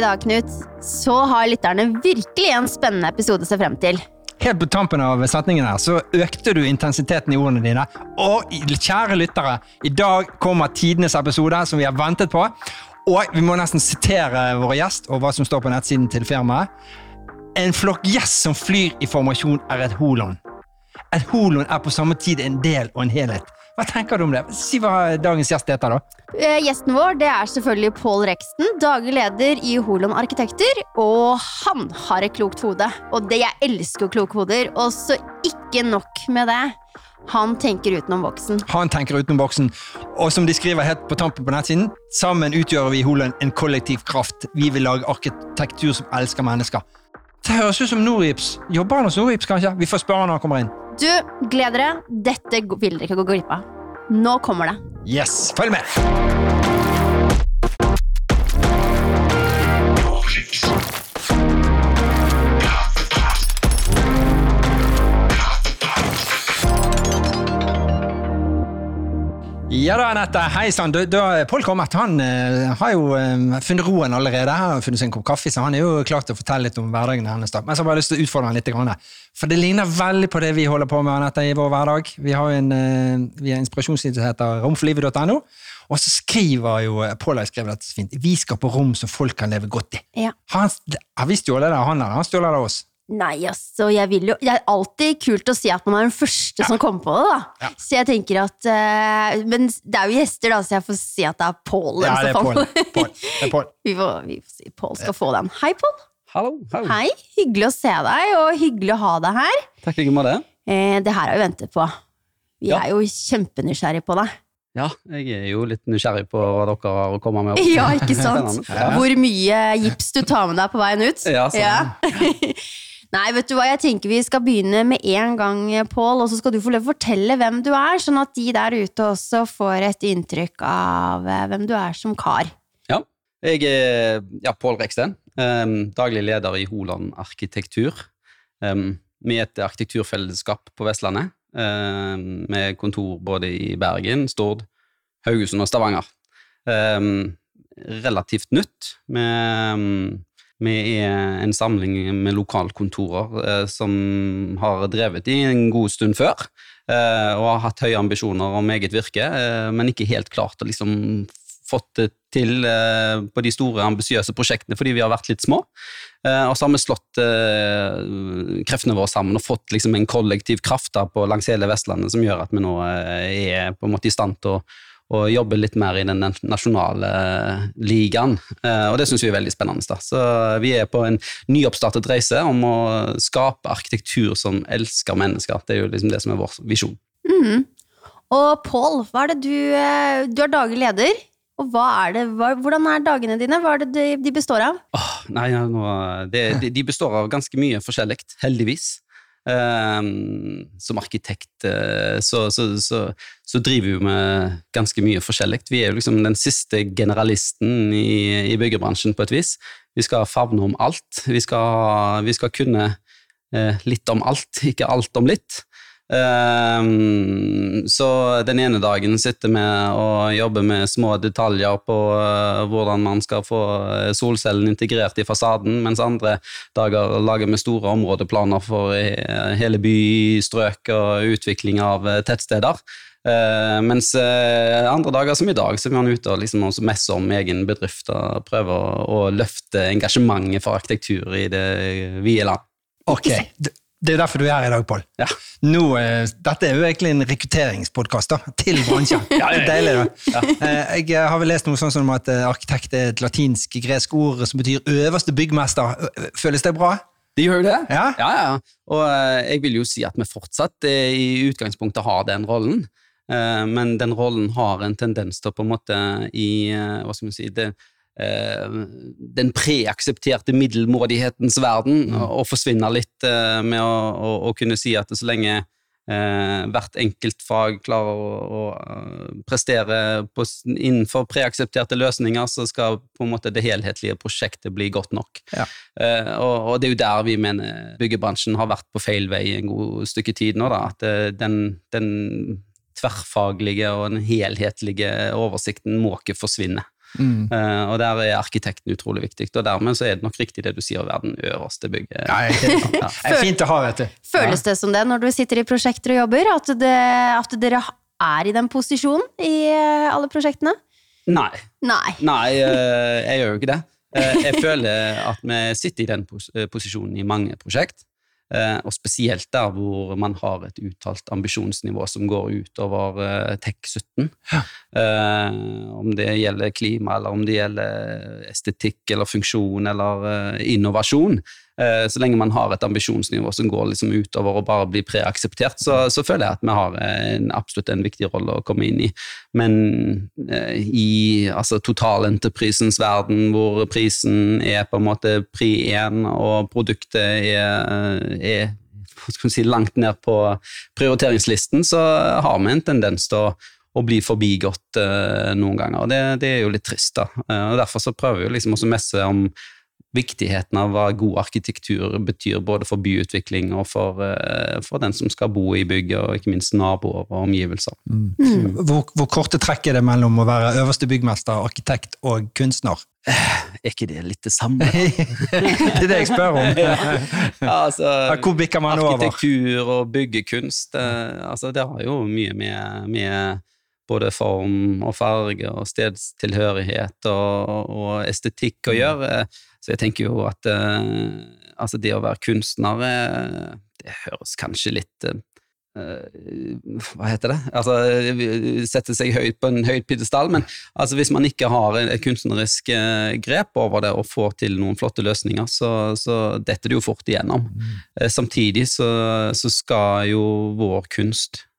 i dag, Knut, så har lytterne virkelig en spennende episode å se frem til. Helt på tampen av setningen her, så økte du intensiteten i ordene dine. Og kjære lyttere, i dag kommer tidenes episode som vi har ventet på. Og vi må nesten sitere vår gjest og hva som står på nettsiden til firmaet. En flokk gjess som flyr i formasjon er et holon. Et holon er på samme tid en del og en helhet. Hva tenker du om det? Si hva dagens gjest heter, da. Eh, gjesten vår det er selvfølgelig Pål Reksten, daglig leder i Holon Arkitekter. Og han har et klokt hode. Og det jeg elsker jo kloke hoder. Og så ikke nok med det. Han tenker utenom boksen. Han tenker utenom boksen. Og som de skriver helt på tampen på nettsiden, sammen utgjør vi i Holon en kollektiv kraft. Vi vil lage arkitektur som elsker mennesker. Det høres ut som Norips. Jobber han hos Norips, kanskje? Vi får spørre når han kommer inn. Du, gled dere. Dette vil dere ikke gå glipp av. Nå kommer det. Yes, følg med! Ja da, Anette. Hei sann. Pål Kommert Han eh, har jo eh, funnet roen allerede. Han har funnet seg en kopp kaffe, så han er jo klar til å fortelle litt om hverdagen hennes. Men så har jeg bare lyst til å utfordre han litt. Grann. For det ligner veldig på det vi holder på med Anette, i vår hverdag. Vi har en, vi en inspirasjonsside som heter romforlivet.no. Og så skriver jo Pål har skrevet dette så fint. Vi skal på rom som folk kan leve godt i. Ja. Han, har vi stjålet det av han, eller han stjålet det av oss? Nei, altså, jeg vil jo Det er alltid kult å si at man er den første som kommer på det, da. Ja. Så jeg tenker at uh, Men det er jo gjester, da, så jeg får si at det er Pål. Ja, det er Paul. Pål. Er vi får, vi får si Pål skal få den. Hei, Pål. Hallo. hallo. Hei. Hyggelig å se deg, og hyggelig å ha deg her. Takk like måte. Eh, det her har vi ventet på. Vi Ja. er jo kjempenysgjerrige på deg. Ja, jeg er jo litt nysgjerrig på hva dere har å komme med. Ja, ikke sant? Hvor mye gips du tar med deg på veien ut. Ja, sånn. Nei, vet du hva, jeg tenker vi skal begynne med en gang, Pål, og så skal du få fortelle hvem du er, sånn at de der ute også får et inntrykk av eh, hvem du er som kar. Ja. Jeg er ja, Pål Reksten, Um, daglig leder i Holand Arkitektur. Um, vi et arkitekturfellesskap på Vestlandet, um, med kontor både i Bergen, Stord, Haugesund og Stavanger. Relativt nytt. em, vi er en samling med lokalkontorer eh, som har drevet i en god stund før, eh, og har hatt høye ambisjoner om eget virke, eh, men ikke helt klart å liksom fått det til på de store, ambisiøse prosjektene fordi vi har vært litt små. Og så har vi slått kreftene våre sammen og fått liksom en kollektiv kraft på langs hele Vestlandet som gjør at vi nå er på en måte i stand til å og jobbe litt mer i den nasjonale ligaen. Eh, og det syns vi er veldig spennende. Da. Så vi er på en nyoppstartet reise om å skape arkitektur som elsker mennesker. Det er jo liksom det som er vår visjon. Mhm. Og Pål, hva er det du eh, Du er daglig leder. Og er det, hvordan er dagene dine? Hva er det de, de består av? Oh, nei, nå, det, de, de består av ganske mye forskjellig, heldigvis. Ehm, som arkitekt eh, så, så, så, så driver vi med ganske mye forskjellig. Vi er jo liksom den siste generalisten i, i byggebransjen på et vis. Vi skal favne om alt. Vi skal, vi skal kunne eh, litt om alt, ikke alt om litt. Ehm, så den ene dagen sitter vi og jobber med små detaljer på uh, hvordan man skal få eh, solcellen integrert i fasaden, mens andre dager lager vi store områdeplaner for hele hele bystrøk og utvikling av eh, tettsteder. Uh, mens uh, andre dager som i dag, så er man ute og liksom messer om egen bedrift og prøver å, å løfte engasjementet for arkitektur i det vide land. Ok, det er er derfor du er her i dag, Pål. Ja. Eh, dette er jo egentlig en rekrutteringspodkast til bransjen. Det er Deilig, da. Ja. Jeg har vel lest noe sånn som at eh, arkitekt er et latinsk gresk ord som betyr øverste byggmester. Føles det bra? De gjør jo det. Ja. ja, ja. Og eh, jeg vil jo si at vi fortsatt eh, i utgangspunktet har den rollen. Eh, men den rollen har en tendens til å på en måte i eh, Hva skal vi si det, eh, Den preaksepterte middelmådighetens verden Mm. å forsvinne litt eh, med å, å, å kunne si at så lenge eh, hvert enkeltfag klarer å, å eh, prestere på, innenfor preaksepterte løsninger, så skal på en måte det helhetlige prosjektet bli godt nok. Ja. Eh, og, og det er jo der vi mener byggebransjen har vært på feil vei en god stykke tid nå. Da, at eh, den, den tverrfaglige og den helhetlige oversikten må ikke forsvinne. Mm. Eh, og der er arkitekten utrolig viktig. Og dermed så er det nok riktig det du sier, å være den øverste bygget. Ja, det er fint å ha, vet du. Føles det som det når du sitter i prosjekter og jobber, at, det, at dere er i den posisjonen i eh, alle prosjektene? Nei. Nei. Nei, uh, jeg gjør jo ikke det. Jeg føler at vi sitter i den pos posisjonen i mange prosjekt. Eh, Og spesielt der hvor man har et uttalt ambisjonsnivå som går utover eh, TEK17. Ja. Om det gjelder klima, eller om det gjelder estetikk eller funksjon eller eh, innovasjon. Eh, Så lenge man har et ambisjonsnivå som går liksom utover å bare bli preakseptert, så, så føler jeg at vi har en, absolutt en viktig rolle å komme inn i. Men eh, i altså, totalenterprisens verden, hvor prisen er på en måte pri én, og produktet er, er skal si, langt ned på prioriteringslisten, så har vi en tendens til å å bli forbigått uh, noen ganger. og det, det er jo litt trist. da. Uh, og Derfor så prøver vi liksom også messe om viktigheten av hva god arkitektur betyr både for byutvikling og for, eh, for den som skal bo i bygget, og ikke minst naboer og omgivelser. Mm. Hvor, hvor korte trekk er det mellom å være øverste byggmester, arkitekt og kunstner? Er ikke det litt det samme? det er det jeg spør om. Ja, altså, Hvor bikker man over? Arkitektur og byggekunst, eh, altså det har jo mye med, med både form og farge og stedstilhørighet og, og estetikk å gjøre. Så jeg tenker jo at eh, altså det å være kunstner, eh, det høres kanskje litt eh, hva heter det? Altså, sette seg høyt på en høyt pidestall, men altså, hvis man ikke har et kunstnerisk eh, grep over det og får til noen flotte løsninger, så, så detter det jo fort igjennom. Mm. Samtidig så, så skal jo vår kunst eh,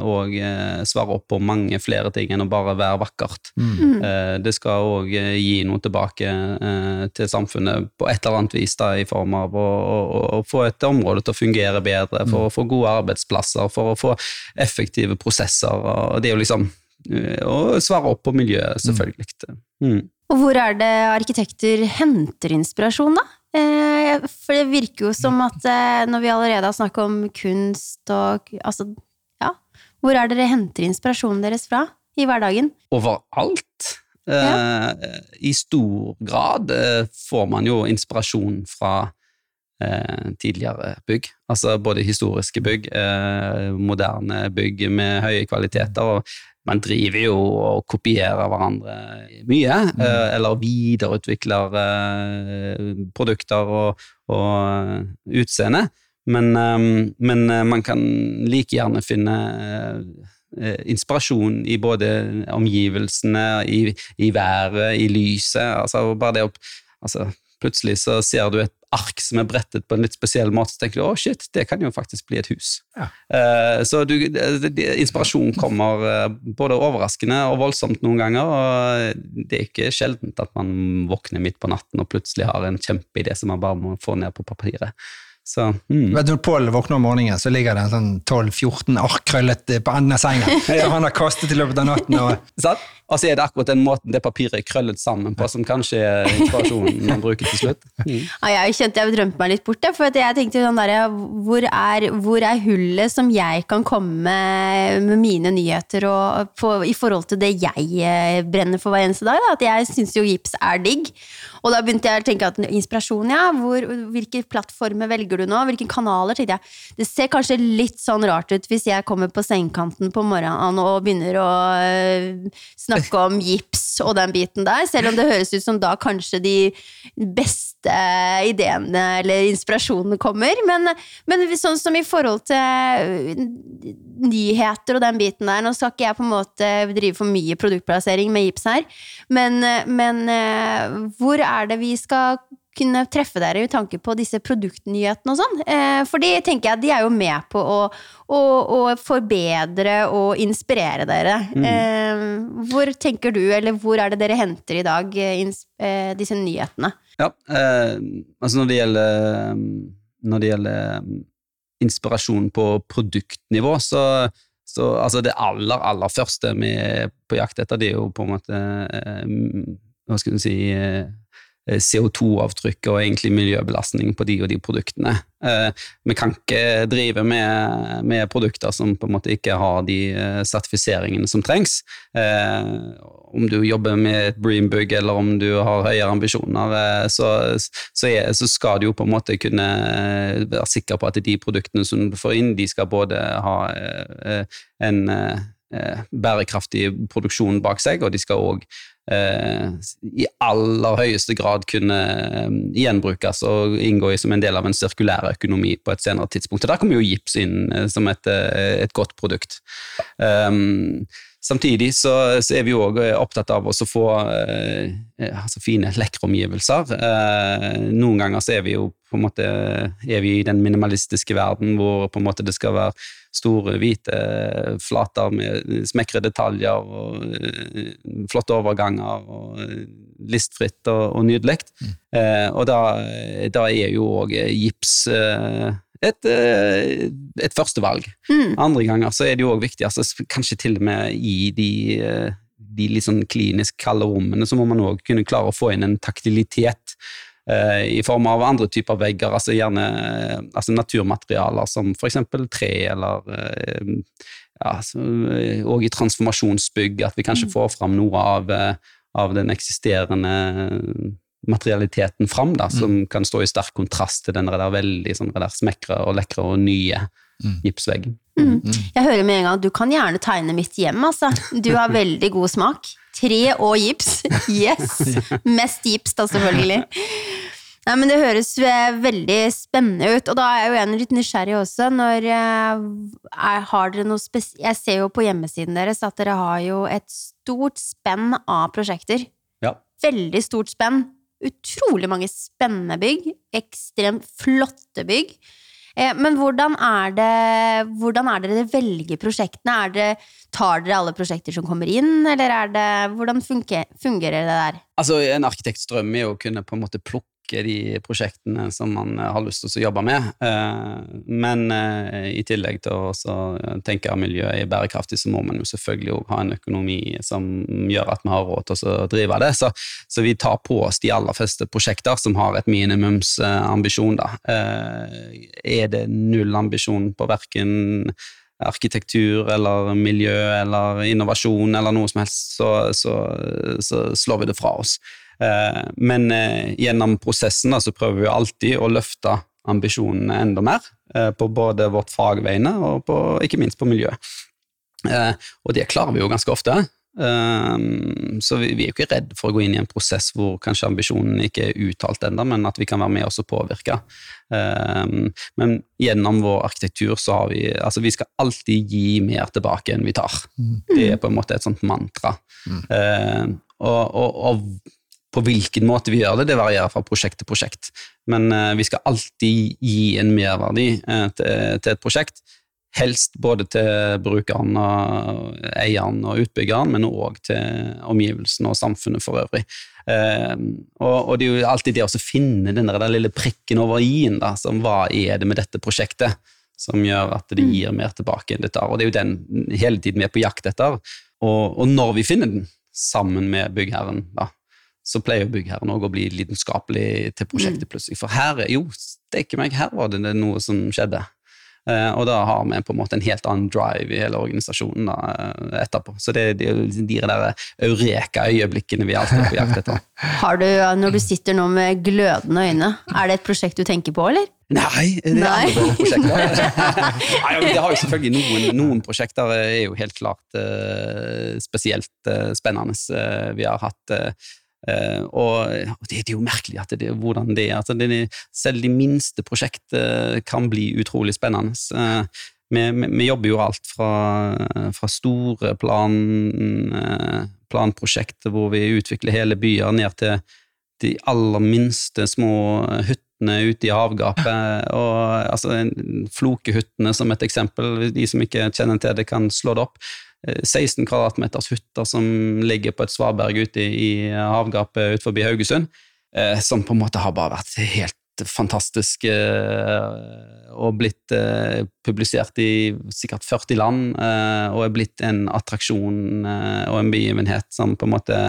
og eh, svare opp på mange flere ting enn å bare være vakkert. Mm. Eh, Det skal òg gi noe tilbake eh, til samfunnet på et eller annet vis, da, i form av å, å, å få et område til å fungere bedre, for å få gode arbeidsplasser, for å få effektive prosesser. og Det er jo liksom eh, å svare opp på miljøet, selvfølgelig. Mm. Og hvor er det arkitekter henter inspirasjon, da? Eh, for det virker jo som at eh, når vi allerede har snakket om kunst og altså. Hvor er det dere henter inspirasjonen deres fra i hverdagen? Overalt. Eh, I stor grad eh, får man jo inspirasjon fra eh, tidligere bygg. Altså både historiske bygg, eh, moderne bygg med høye kvaliteter. og man driver jo og kopierer hverandre mye, mm. eller videreutvikler eh, produkter og, og utseende. Men, eh, men eh, man kan like gjerne finne eh, inspirasjon i både omgivelsene, i, i været, i lyset. Altså bare det å altså, Plutselig så ser du et ark som er brettet på en litt spesiell måte, så tenker du å shit, det kan jo faktisk bli et hus. Ja. Eh, så du, inspirasjon kommer eh, både overraskende og voldsomt noen ganger, og det er ikke sjeldent at man våkner midt på natten og plutselig har en kjempeidé som man bare må få ned på papiret. Så, mm. Vet du, Når Pål våkner om morgenen, så ligger det en sånn 12-14 ark krøllet på enden av senga. Som han har kastet i løpet av natten. Og? Og så er det akkurat den måten det papiret er krøllet sammen på, som kanskje er inspirasjonen man bruker til slutt. Mm. Ja, jeg kjente jeg drømte meg litt bort, for jeg tenkte sånn der, hvor, er, hvor er hullet som jeg kan komme med, med mine nyheter og på, i forhold til det jeg eh, brenner for hver eneste dag? Da? At jeg syns jo gips er digg. Og da begynte jeg å tenke at inspirasjon, ja. Hvor, hvilke plattformer velger du nå? Hvilke kanaler? tenkte jeg. Det ser kanskje litt sånn rart ut hvis jeg kommer på sengekanten på morgenen og begynner å øh, snakke om gips og den biten der, selv om det høres ut som da kanskje de beste ideene eller inspirasjonene kommer. Men, men sånn som i forhold til nyheter og den biten der, nå skal ikke jeg på en måte drive for mye produktplassering med gips her, men, men eh, hvor er det vi skal kunne treffe dere i tanke på disse produktnyhetene og sånn. Eh, for de tenker jeg de er jo med på å, å, å forbedre og inspirere dere. Eh, hvor tenker du, eller hvor er det dere henter i dag eh, disse nyhetene? Ja, eh, altså når det gjelder Når det gjelder mm, inspirasjon på produktnivå, så, så altså det aller, aller første vi er på jakt etter, det er jo på en måte eh, Hva skal du si CO2-avtrykk og egentlig miljøbelastning på de og de produktene. Eh, vi kan ikke drive med, med, produkter som på en måte ikke har de eh, sertifiseringene som trengs. Om du jobber med et Breambug eller om du har høyere ambisjoner, så, så, er, så, skal du jo på en måte kunne være sikker på at de produktene som du får inn, de skal både ha en bærekraftig produksjon bak seg, og de skal òg eh, i aller høyeste grad kunne eh, gjenbrukes og inngå som en del av en sirkulær økonomi på et senere tidspunkt. Og Der kommer jo gips inn eh, som et, eh, et godt produkt. Um, Samtidig så, så, er vi òg opptatt av å få eh, altså fine, lekre omgivelser. Eh, noen ganger så er vi jo på en måte er vi i den minimalistiske verden hvor på en måte det skal være store, hvite flater med smekre detaljer og uh, flotte overganger og uh, listfritt og, og nydelig. Mm. Eh, og da, da, er jo òg gips et, et førstevalg. Mm. Andre ganger så er det jo òg viktig, altså, kanskje til og med i de de litt sånn klinisk kalde rommene, så må man òg kunne klare å få inn en taktilitet Eh, i form av andre typer vegger, altså gjerne altså naturmaterialer som f.eks. tre, eller eh, ja, og i transformasjonsbygg, at vi kanskje mm. får fram noe av, eh, av den eksisterende materialiteten fram, da, som mm. kan stå i sterk kontrast til den der veldig sånn, der smekre og lekre og nye mm. gipsveggen. Mm. Jeg hører med en gang at du kan gjerne tegne mitt hjem, altså. Du har veldig god smak. Tre og gips. Yes! Mest gips, da, selvfølgelig. Nei, men Det høres veldig spennende ut, og da er jeg jo en litt nysgjerrig også. Når er, har dere noe spes Jeg ser jo på hjemmesiden deres at dere har jo et stort spenn av prosjekter. Ja. Veldig stort spenn. Utrolig mange spennende bygg. Ekstremt flotte bygg. Eh, men hvordan er det hvordan er det dere velger prosjektene? Det, tar dere alle prosjekter som kommer inn, eller er det, hvordan fungerer, det der? Altså, En arkitekts drøm er å kunne på en måte plukke de prosjektene som man har lyst til å jobbe med. Eh, men eh, i tillegg til å tenke at miljøet er bærekraftig, så må man jo selvfølgelig ha en økonomi som gjør at vi har råd til å drive det. Så, så vi tar på oss de aller fleste prosjekter som har et minimumsambisjon. Da. Eh, er det null ambisjon på verken arkitektur eller miljø eller innovasjon eller noe som helst, så, så, så slår vi det fra oss. Eh, men eh, gjennom prosessen så prøver vi alltid å løfte ambisjonene enda mer, eh, på både vårt fagvegne og på, ikke minst på miljøet. Og det klarer vi jo ganske ofte. Så vi, er jo ikke redd for å gå inn i en prosess hvor kanskje ambisjonen ikke er uttalt ennå, men at vi kan være med oss og påvirke. Men gjennom vår arkitektur så har vi altså vi skal alltid gi mer tilbake enn vi tar. Mm. Det er på en måte et sånt mantra. Mm. Og, og, og på hvilken måte vi gjør det, det varierer fra prosjekt til prosjekt. Men uh, vi skal alltid gi en merverdi uh, til, til, et prosjekt. Helst både til brukeren, og eieren og utbyggeren, men òg til omgivelsene og samfunnet for øvrig. Uh, og, det er jo alltid det å finne den der lille prikken over i-en. som Hva er det med dette prosjektet som gjør at det mm. gir mer tilbake enn det tar? Og det er jo den hele tiden vi er på jakt etter. Og, og når vi finner den, sammen med byggherren, da, så pleier byggherren òg å bli lidenskapelig til prosjektet mm. plutselig. For her jo, steike meg, her var det noe som skjedde. Uh, og da har vi på en måte en helt annen drive i hele organisasjonen da, uh, etterpå. Så det er de, de der eureka-øyeblikkene vi alltid er på jakt etter. Har du, Når du sitter nå med glødende øyne, er det et prosjekt du tenker på, eller? Nei, det er Nei. andre prosjekter. Nei, det har jo selvfølgelig noen, noen prosjekter er jo helt klart uh, spesielt spennende. vi har hatt Uh, og, det, er jo merkelig at det, hvordan det er. Altså, det, selv de minste prosjektene kan bli utrolig spennende. Uh, vi, vi, vi, jobber jo alt fra, fra store plan, planprosjekter hvor vi utvikler hele byer, ned til de aller minste små hyttene ute i havgapet. Og, altså, Flokehyttene som et eksempel. De som ikke kjenner til det, kan slå det opp. 16 eh, kvadratmeters hytte som ligger på et svaberg ute i havgapet utenfor Haugesund, eh, som på en måte har bare vært helt fantastisk eh, og blitt publisert i sikkert 40 land, og er blitt en attraksjon og en begivenhet som på en måte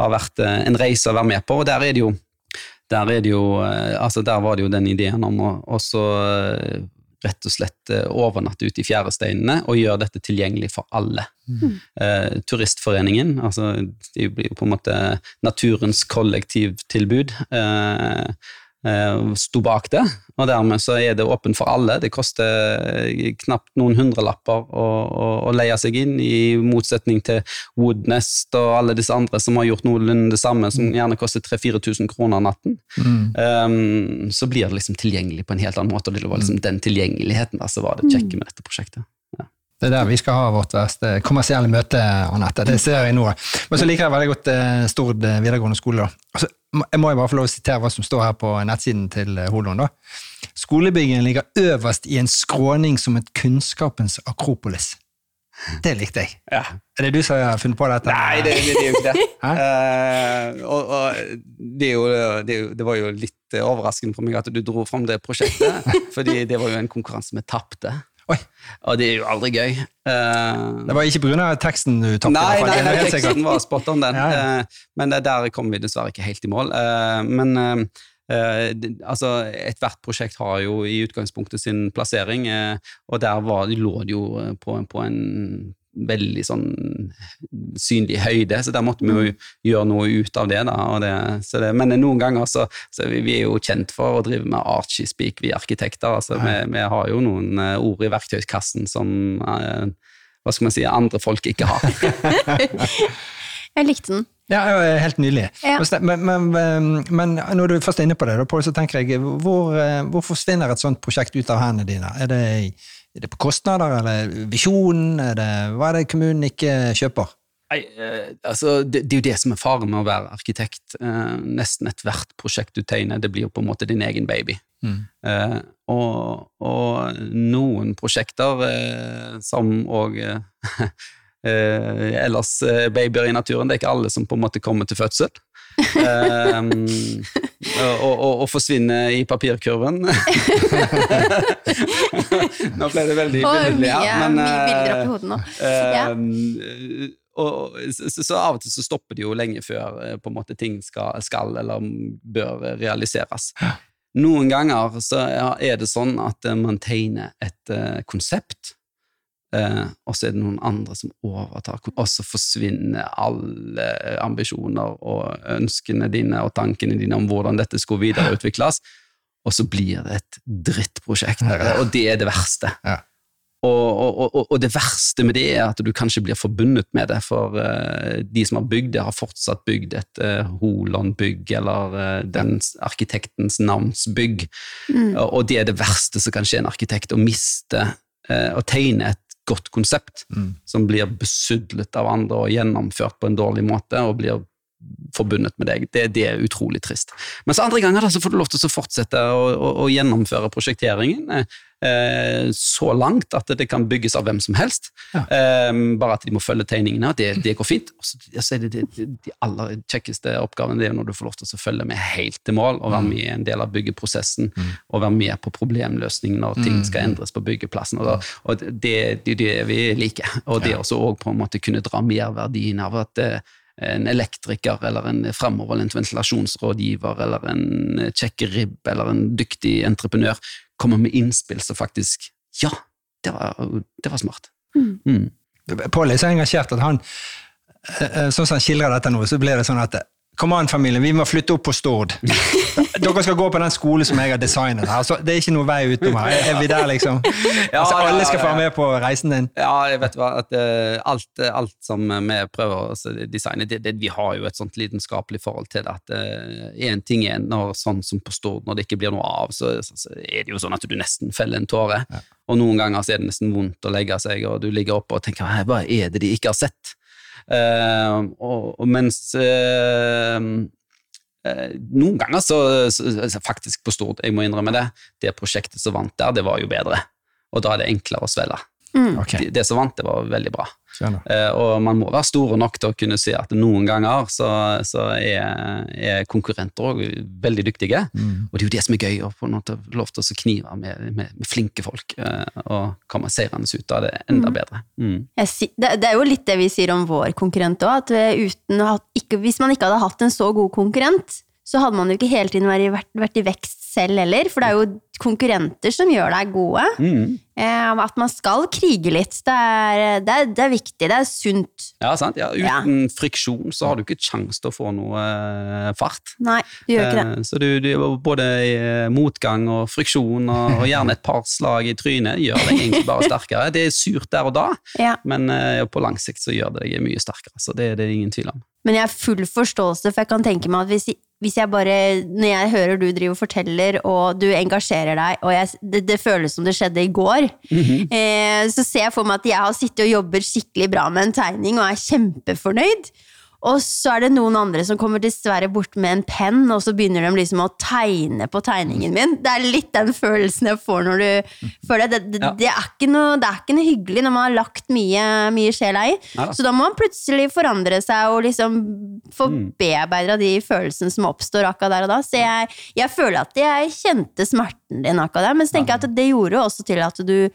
har vært en reise å være med på. Og der er det jo der, er jo, altså der var det jo den ideen om å rett og slett eh, overnatte ute i fjæresteinene og gjøre dette tilgjengelig for alle. Eh, turistforeningen, altså det blir jo på en måte naturens kollektivtilbud, eh, sto bak det, og dermed så er det åpent for alle. Det koster eh, knapt noen hundrelapper å, å, å leie seg inn, i motsetning til Woodnest og alle disse andre som har gjort noenlunde det samme, som gjerne koster 3000-4000 kroner natten. Um, så blir det liksom tilgjengelig på en helt annen måte, og det var liksom den tilgjengeligheten da, som var det kjekke med dette prosjektet. Det er der vi skal ha vårt verste kommersielle møte, Anette. Det ser jeg nå. Men så liker jeg veldig godt eh, Stord eh, videregående skole. Altså, jeg må jo bare få lov å sitere hva som står her på nettsiden til eh, Holon. da. Skolebyggingen ligger øverst i en skråning som et kunnskapens akropolis. Det likte jeg. Ja. Er det du som har funnet på dette? Nei, det, det, det er jo ikke det. Eh, og, og det, jo, det, jo, det var jo litt overraskende for meg at du dro fram det prosjektet, fordi det var jo en konkurranse vi tapte. Oi. Og det er jo aldri gøy. Uh, Det var ikke pga. teksten du tapte? Nei, nei, nei teksten var spot on, den. Ja, ja. Uh, Men eh, der kom vi dessverre ikke helt i mål. Uh, Men altså, ethvert prosjekt har jo i utgangspunktet sin plassering, og der var, lå det jo på, på en veldig sånn synlig høyde, så der måtte vi jo gjøre noe ut av det. da. Og det, så det men noen ganger så, så vi, vi er jo kjent for å drive med archie-speak, vi arkitekter. altså vi, vi har jo noen eh, ord i verktøyskassen som eh, hva skal man si, andre folk ikke har. Jeg likte den. Ja, helt nydelig. Ja. Men, men, men, men når du først er inne på det, da, Paul, så tenker jeg, hvor, eh, hvor forsvinner et sånt prosjekt ut av hendene dine? Er det, er det på kostnader, eller visjonen? Er det, hva er det kommunen ikke kjøper? Nei, eh, altså, det, det er jo det som er faren med å være arkitekt. Eh, nesten ethvert prosjekt du tegner, det blir jo på en måte din egen baby. Eh, og, og noen prosjekter eh, som òg eh, eh, ellers babyer i naturen, det er ikke alle som på en måte kommer til fødsel. Eh, og, og, og forsvinner i papirkurven. Nå ble det veldig billedlig her, men mye bilder eh, oppi hodet nå. Ja. Eh, og, så, så- av og til så stopper det jo lenge før eh, på en måte ting skal, skal eller bør eh, realiseres. Noen ganger så er det sånn at eh, man tegner et uh, konsept, eh, og så er det noen andre som overtar, og så forsvinner alle ambisjoner og ønskene dine og tankene dine om hvordan dette skulle videreutvikles, og så blir det et drittprosjekt, og det er det verste. Ja. Og, og, og, og det verste med det er at du kanskje blir forbundet med det, for eh, de som har bygd det, har fortsatt bygd et uh, Holand-bygg, eller eh, den arkitektens navns bygg. Mm. Og, og det er det verste som kan skje en arkitekt, å miste eh, Å tegne et godt konsept Mm. som blir besudlet av andre og gjennomført på en dårlig måte, og blir forbundet med deg. Det, det er utrolig trist. Mens andre ganger da, så får du lov til å fortsette å, å, å gjennomføre prosjekteringen eh, så langt at det kan bygges av hvem som helst. Ja. Eh, bare at de må følge tegningene, og det, det går fint. Og så, så er det, det, de aller kjekkeste oppgavene det er når du får lov til å følge med helt til mål, og være med i en del av byggeprosessen, og være med på problemløsningen når ting skal endres på byggeplassen. Og, da, og det er det vi liker. Og det også å på en måte kunne dra merverdien av at eh, en elektriker eller en framoverlent ventilasjonsrådgiver eller en kjekkeribb eller en dyktig entreprenør kommer med innspill som faktisk Ja, det var, det var smart. Mm. Pål er så engasjert at han eh, eh, Sånn som han skildrer dette nå, så blir det sånn at Kom an, familien, vi må flytte opp på Stord. Dere skal gå på den skolen som jeg har designet. her. Altså, det er ikke noe vei utom her. Er vi der, liksom? Altså, alle skal få være med på reisen din. Ja, jeg vet hva, at uh, alt, alt som vi prøver å designe, det, det, vi har jo et sånt lidenskapelig forhold til det. at Én ting er når sånn som på Stord, når det ikke blir noe av, så, så, så er det jo sånn at du nesten feller en tåre. Og noen ganger så er det nesten vondt å legge seg, og du ligger oppe og tenker hva er det de ikke har sett? Eh, og, mens eh, eh, noen ganger så, så, faktisk på Stord, jeg må innrømme det, det prosjektet som vant der, det var jo bedre. Og da er det enklere å svelge. Ok, Det, det som vant, det var veldig bra. Eh, og man må være store nok til å kunne se at noen ganger så, så er, er konkurrenter òg veldig dyktige. Mm. Og det er jo det som er gøy, å få lov til å knive med, med, med flinke folk. eh, og komme seirende ut av det enda bedre. Mm. Jeg si, det, det er jo litt det vi sier om vår konkurrent òg, at uten, ikke, hvis man ikke hadde hatt en så god konkurrent, så hadde man jo ikke hele tiden vært, vært, vært i vekst selv heller, for det er jo konkurrenter som gjør deg gode. Mm. Eh, at man skal krige litt, det er, det er, det er viktig, det er sunt. Ja, sant? Ja, Ja. uten friksjon så har du ikke kjangs til å få noe eh, fart. Nei, du gjør ikke det. Eh, Så du, du, både motgang og friksjon og, og gjerne et par slag i trynet gjør deg egentlig bare sterkere. Det er surt der og da, Ja. men eh, på lang sikt så gjør det deg mye sterkere. Så det, det er ingen tvil om. Men jeg har full forståelse, for jeg kan tenke meg at hvis, hvis jeg bare Når jeg hører du driver og forteller, og du engasjerer deg, og jeg, det, det føles som det skjedde i går, eh, så ser jeg for meg at jeg har sittet og jobber skikkelig bra med en tegning og er kjempefornøyd. Og så er det noen andre som kommer dessverre bort med en penn, og så begynner de liksom å tegne på tegningen min. Det er litt den følelsen jeg får når du føler det. Det, Ja. det, er, ikke noe, det er ikke noe hyggelig når man har lagt mye, mye sjela i. Så da må man plutselig forandre seg og liksom få Mm. bearbeida de følelsene som oppstår akkurat der og da. Så jeg, jeg føler at jeg kjente smerten din akkurat der, men så tenker jeg at det gjorde også til at du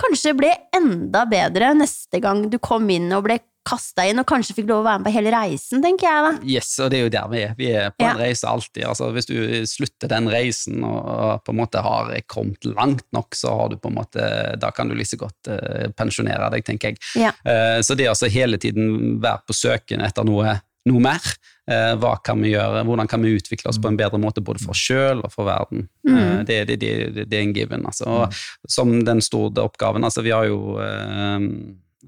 kanskje ble enda bedre neste gang du kom inn og ble kasta inn, og kanskje fikk lov å være med på hele reisen, tenker jeg da. Yes, og det er jo der vi er. Vi er på Ja. en reise alltid. Altså, hvis du slutter den reisen og, på en måte har kommet langt nok, så har du på en måte, da kan du like godt uh, pensjonere deg, tenker jeg. Ja. Uh, så det å altså hele tiden være på søken etter noe, noe mer, hva kan vi gjøre, hvordan kan vi utvikle oss på en bedre måte både for oss sjøl og for verden, Mm. Eh, det, det, det, det er en given. Altså. Og som den store oppgaven, altså vi har jo eh,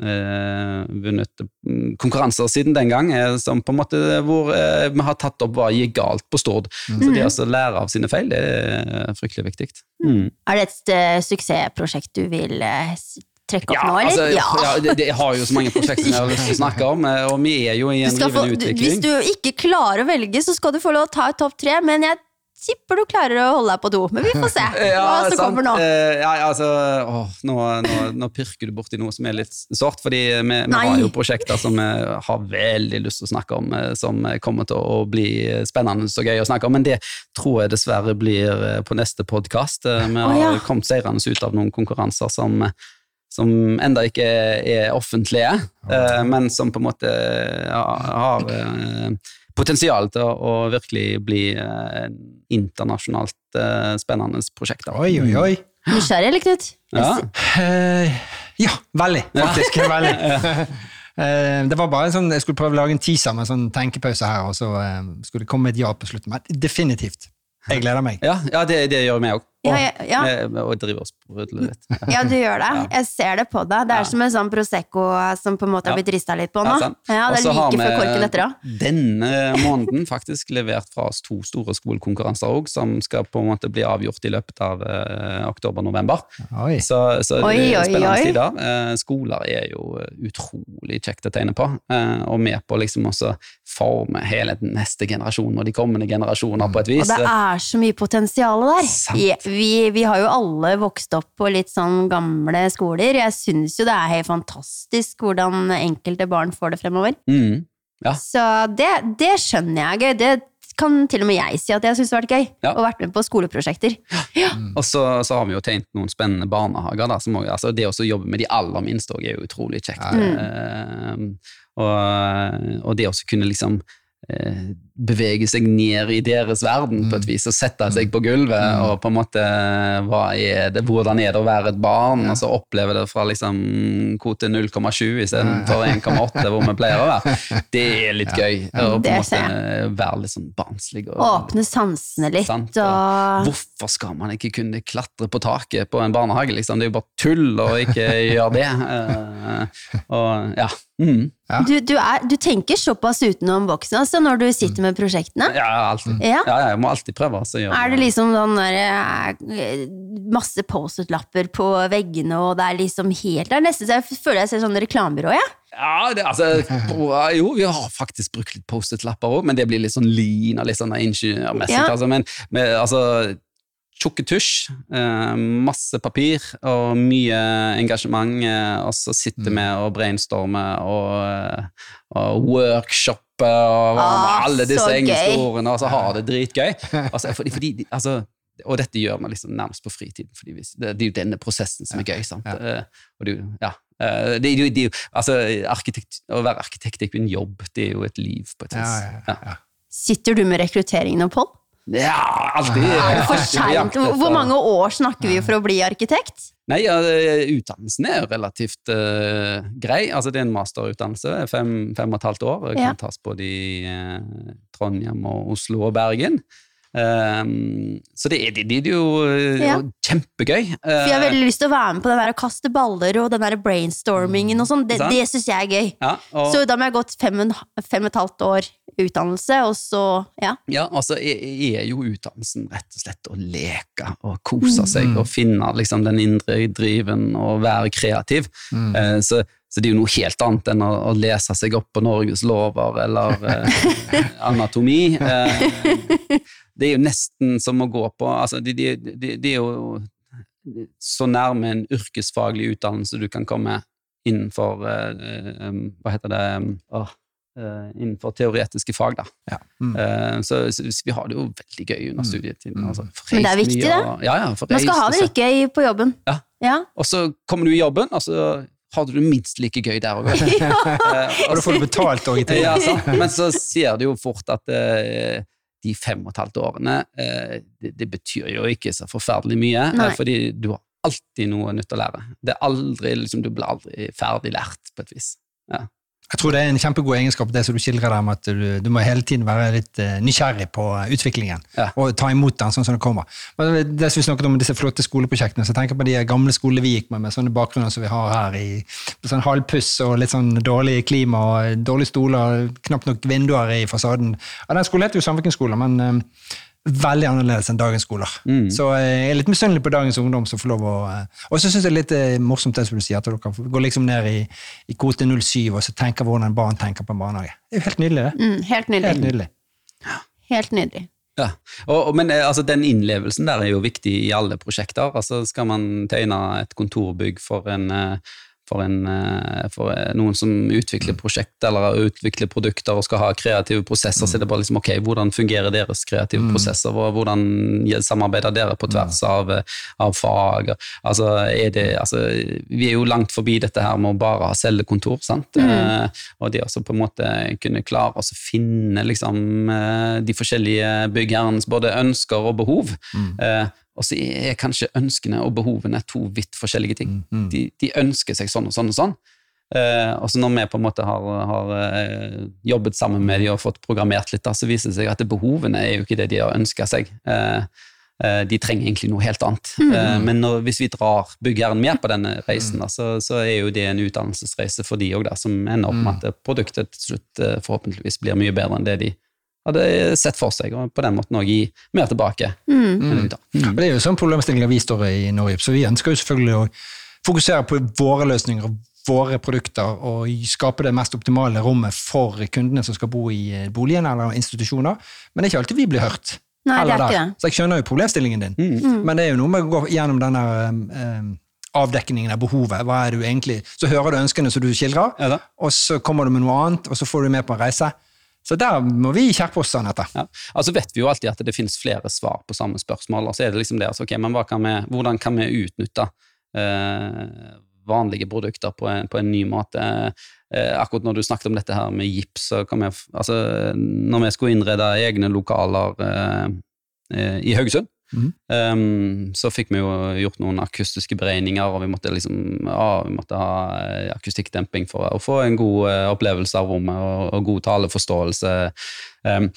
eh, vunnet mm, konkurranser siden den gang, eh, som på en måte hvor eh, vi har tatt opp hva gikk galt på Stord. Så det å lære av sine feil, det er fryktelig viktig. Mm. Er det et eh, suksessprosjekt du vil eh, trekke opp nå, eller? altså, ja. det, det, jeg har jo så mange prosjekter jeg har lyst til å snakke om, eh, og vi er jo i en rivende du, hvis du ikke klarer å velge, så skal du få lov å ta et topp tre, men jeg tipper du klarer å holde deg på do, Men vi får se hva som sant. kommer nå. Eh, ja, altså, å, nå, nå, nå pirker du borti noe som er litt sårt, fordi vi, vi har jo prosjekter som vi har veldig lyst til å snakke om, eh, som kommer til å bli spennende og gøy å snakke om, men det tror jeg dessverre blir eh, på neste podkast. Vi har har ja. kommet seirende ut av noen konkurranser som som enda ikke er offentlige, eh, men som på en måte har, har eh, potensial til å, å virkelig bli eh, internasjonalt eh, spennende prosjekt. da. Oi, oi, oi. Nysgjerrig, eller, Knut? Ja. Eh, ja, veldig. Faktisk. veldig. Eh, det var bare en sånn, Jeg skulle prøve å lage en teaser med en sånn tenkepause her, og så eh, skulle det komme et ja på slutten. Men definitivt. Jeg gleder meg. Ja, ja det, det gjør vi òg. Ja, ja, ja. Og driver og sprudler litt. ja, du gjør det. Ja. Jeg ser det på deg. Det er Ja. som en sånn Prosecco som på en måte har blitt rista litt på nå. Ja. Ja, Og Det så er har like før vi korken etter òg. Denne måneden faktisk levert fra oss to store skolekonkurranser òg, som skal på en måte bli avgjort i løpet av uh, oktober-november. Så, så Oi, det er oi, spennende oi. tider. Uh, skoler er jo utrolig kjekt å tegne på, uh, og med på liksom også forme hele den neste generasjon og de kommende generasjoner på et vis. Og det er så mye potensial der. Sant. Ja, Vi, vi har jo alle vokst opp på litt sånn gamle skoler. Jeg syns jo det er helt fantastisk hvordan enkelte barn får det fremover. Mm. Ja. Så det, det skjønner jeg er gøy. Det kan til og med jeg si at jeg syns har vært gøy. Ja. Og vært med på skoleprosjekter. Og så, så har vi jo tegnet noen spennende barnehager. Da, som også, altså det å jobbe med de aller minste er jo utrolig kjekt. Eh, og, og det å kunne liksom eh, bevege seg ned i deres verden på et vis, og sette seg på gulvet, og på en måte hva er det, hvordan er det å være et barn, og så oppleve det fra liksom kvote 0,7 istedenfor 1,8, hvor vi pleier å være. Det er litt gøy. Og på en måte være litt sånn barnslig. Og, Åpne sansene litt Sant, og Hvorfor skal man ikke kunne klatre på taket på en barnehage? Liksom? Det er jo bare tull å ikke gjøre det. Eh, og ja. Mm. Ja. du, du, er, du tenker såpass utenom boksen altså, når du sitter med prosjektene. Ja, alltid. Ja. Ja, jeg må alltid prøve. Er det liksom sånn der, eh, masse Post-It-lapper på veggene, og det er liksom helt Det er nesten så jeg føler jeg ser sånn reklamebyrå, jeg. Ja, det, altså, jo, vi har faktisk brukt litt Post-It-lapper òg, men det blir litt sånn lean og litt sånn ingeniørmessig. Ja. Altså, men med, altså, tjukke tusj, eh, masse papir og mye engasjement, eh, og så sitter vi og brainstormer og, og og workshopper og Ah, alle disse så engelske ordene, og så har det dritgøy. Altså, fordi, fordi, altså, og dette gjør man liksom nærmest på fritiden, fordi vi, det, det er jo denne prosessen som er gøy. sant? Eh, Og det, ja. Eh, det, det, er altså, arkitekt, å være arkitekt er ikke en jobb, det er jo et liv på et vis. ja, Ja. ja. Sitter du med rekrutteringen nå, Pål? Ja, alltid. Er det for seint? Hvor mange år snakker vi for å bli arkitekt? Nei, ja, utdannelsen er relativt uh, grei. Altså, det er en masterutdannelse, fem, fem og et halvt år. Det Ja. kan tas både i uh, Trondheim og Oslo og Bergen. Ehm, så det er, det, det er jo eh, Ja. kjempegøy. For jeg har Eh, veldig lyst til å være med på den der å kaste baller og den der brainstormingen og sånn. Det, Sant. det syns jeg er gøy. ja, og, Så da må jeg ha gått fem, fem og et halvt år utdannelse, og så ja. ja, altså er jo utdannelsen rett og slett å leke og kose seg Mm. og finne liksom, den indre driven og være kreativ. Mm. Uh, så, så det er jo noe helt annet enn å, å lese seg opp på Norges lover eller eh, anatomi. Eh, det er jo nesten som å gå på altså, det de, de, de er jo så nærme en yrkesfaglig utdannelse du kan komme innenfor uh, um, Hva heter det uh, Innenfor teoretiske fag, da. Ja. Mm. Uh, så, så vi har det jo veldig gøy under studietiden. Mm. Altså, Men det er viktig, det. og- Ja, ja, Man skal ha det litt gøy på jobben. Ja. ja. Og så kommer du i jobben, og så har du det minst like gøy der òg. Og da får du betalt òg i tillegg. Ja. Men så ser du jo fort at eh, de fem og et halvt årene, eh, det, det betyr jo ikke så forferdelig mye, Nei. eh, fordi du har alltid noe nytt å lære. Det er aldri, liksom, du blir aldri ferdig lært, på et vis. Jeg tror det er en kjempegod egenskap, det som du skildrer der med at du, du må hele tiden være litt uh, nysgjerrig på eh, utviklingen, Ja. og ta imot den sånn som det kommer. Men det som vi snakket om disse flotte skoleprosjektene, så jeg tenker på de gamle skolene vi gikk med, med sånne bakgrunner som vi har her, i sånn halvpuss og litt sånn dårlig klima og dårlige stoler, knapt nok vinduer i fasaden. Ja, den skolen heter jo samvirkensskole, men eh, veldig annerledes enn dagens skoler. Mm. Så eh, jeg er litt misunnelig på dagens ungdom som får lov å eh, Og så syns jeg det er litt eh, morsomt det som du sier, at dere går liksom ned i, i kvote 07 og så tenker hvordan barn tenker på en barnehage. Det er jo helt nydelig, det. Mm, helt Helt nydelig. nydelig. Helt nydelig. Ja, og, og, men altså, den innlevelsen der er jo viktig i alle prosjekter. Altså, skal man tegne et kontorbygg for, en, eh, for, en, eh, for eh, noen som utvikler prosjekter eller utvikler produkter og skal ha kreative prosesser, så er det bare liksom, ok, hvordan fungerer deres kreative prosesser, og hvordan samarbeider dere på tvers av, eh, av fag? Altså, er det, altså, vi er jo langt forbi dette her med å bare ha cellekontor, sant? Eh, og det å på en måte kunne klare å finne liksom, de forskjellige byggherrenes både ønsker og behov. Eh, og så er kanskje ønskene og behovene to vidt forskjellige ting. Mm. De, de ønsker seg sånn og sånn og sånn. Eh, og så når vi på en måte har, har eh, jobbet sammen med de og fått programmert litt, da, så viser det seg at behovene er jo ikke det de har ønska seg. Eh, eh, de trenger egentlig noe helt annet. Eh, men når, hvis vi drar byggherren med på denne reisen, da, så, så er jo det en utdannelsesreise for de òg, som ender opp med at produktet til slutt forhåpentligvis blir mye bedre enn det de hadde sett for seg, og på den måten òg gi mer tilbake. Mm. Mm. ut det er jo sånn problemstillinger vi står i i Norge, så vi ønsker jo selvfølgelig å fokusere på våre løsninger og våre produkter og skape det mest optimale rommet for kundene som skal bo i boligen eller institusjoner, men det er ikke alltid vi blir hørt. Nei, det er ikke det. Så jeg skjønner jo problemstillingen din, Mm. men det er jo noe med å gå gjennom denne um, avdekningen av behovet. Hva er det du egentlig Så hører du ønskene som du skildrer, Ja og så kommer du med noe annet, og så får du med på en reise. Så der må vi skjerpe oss, Anette. Ja. Altså vet vi jo alltid at det finnes flere svar på samme spørsmål, og så er det liksom det, altså, ok, men kan vi, hvordan kan vi utnytte eh, vanlige produkter på en, på en ny måte? Eh, akkurat når du snakket om dette her med gips, så kan vi, altså, når vi skulle innrede egne lokaler eh, eh, i Haugesund, Mhm. Um, så fikk vi jo gjort noen akustiske beregninger, og vi måtte, liksom, ja, vi måtte ha eh, akustikkdemping for å få en god eh, opplevelse av rommet og, og god taleforståelse. Um,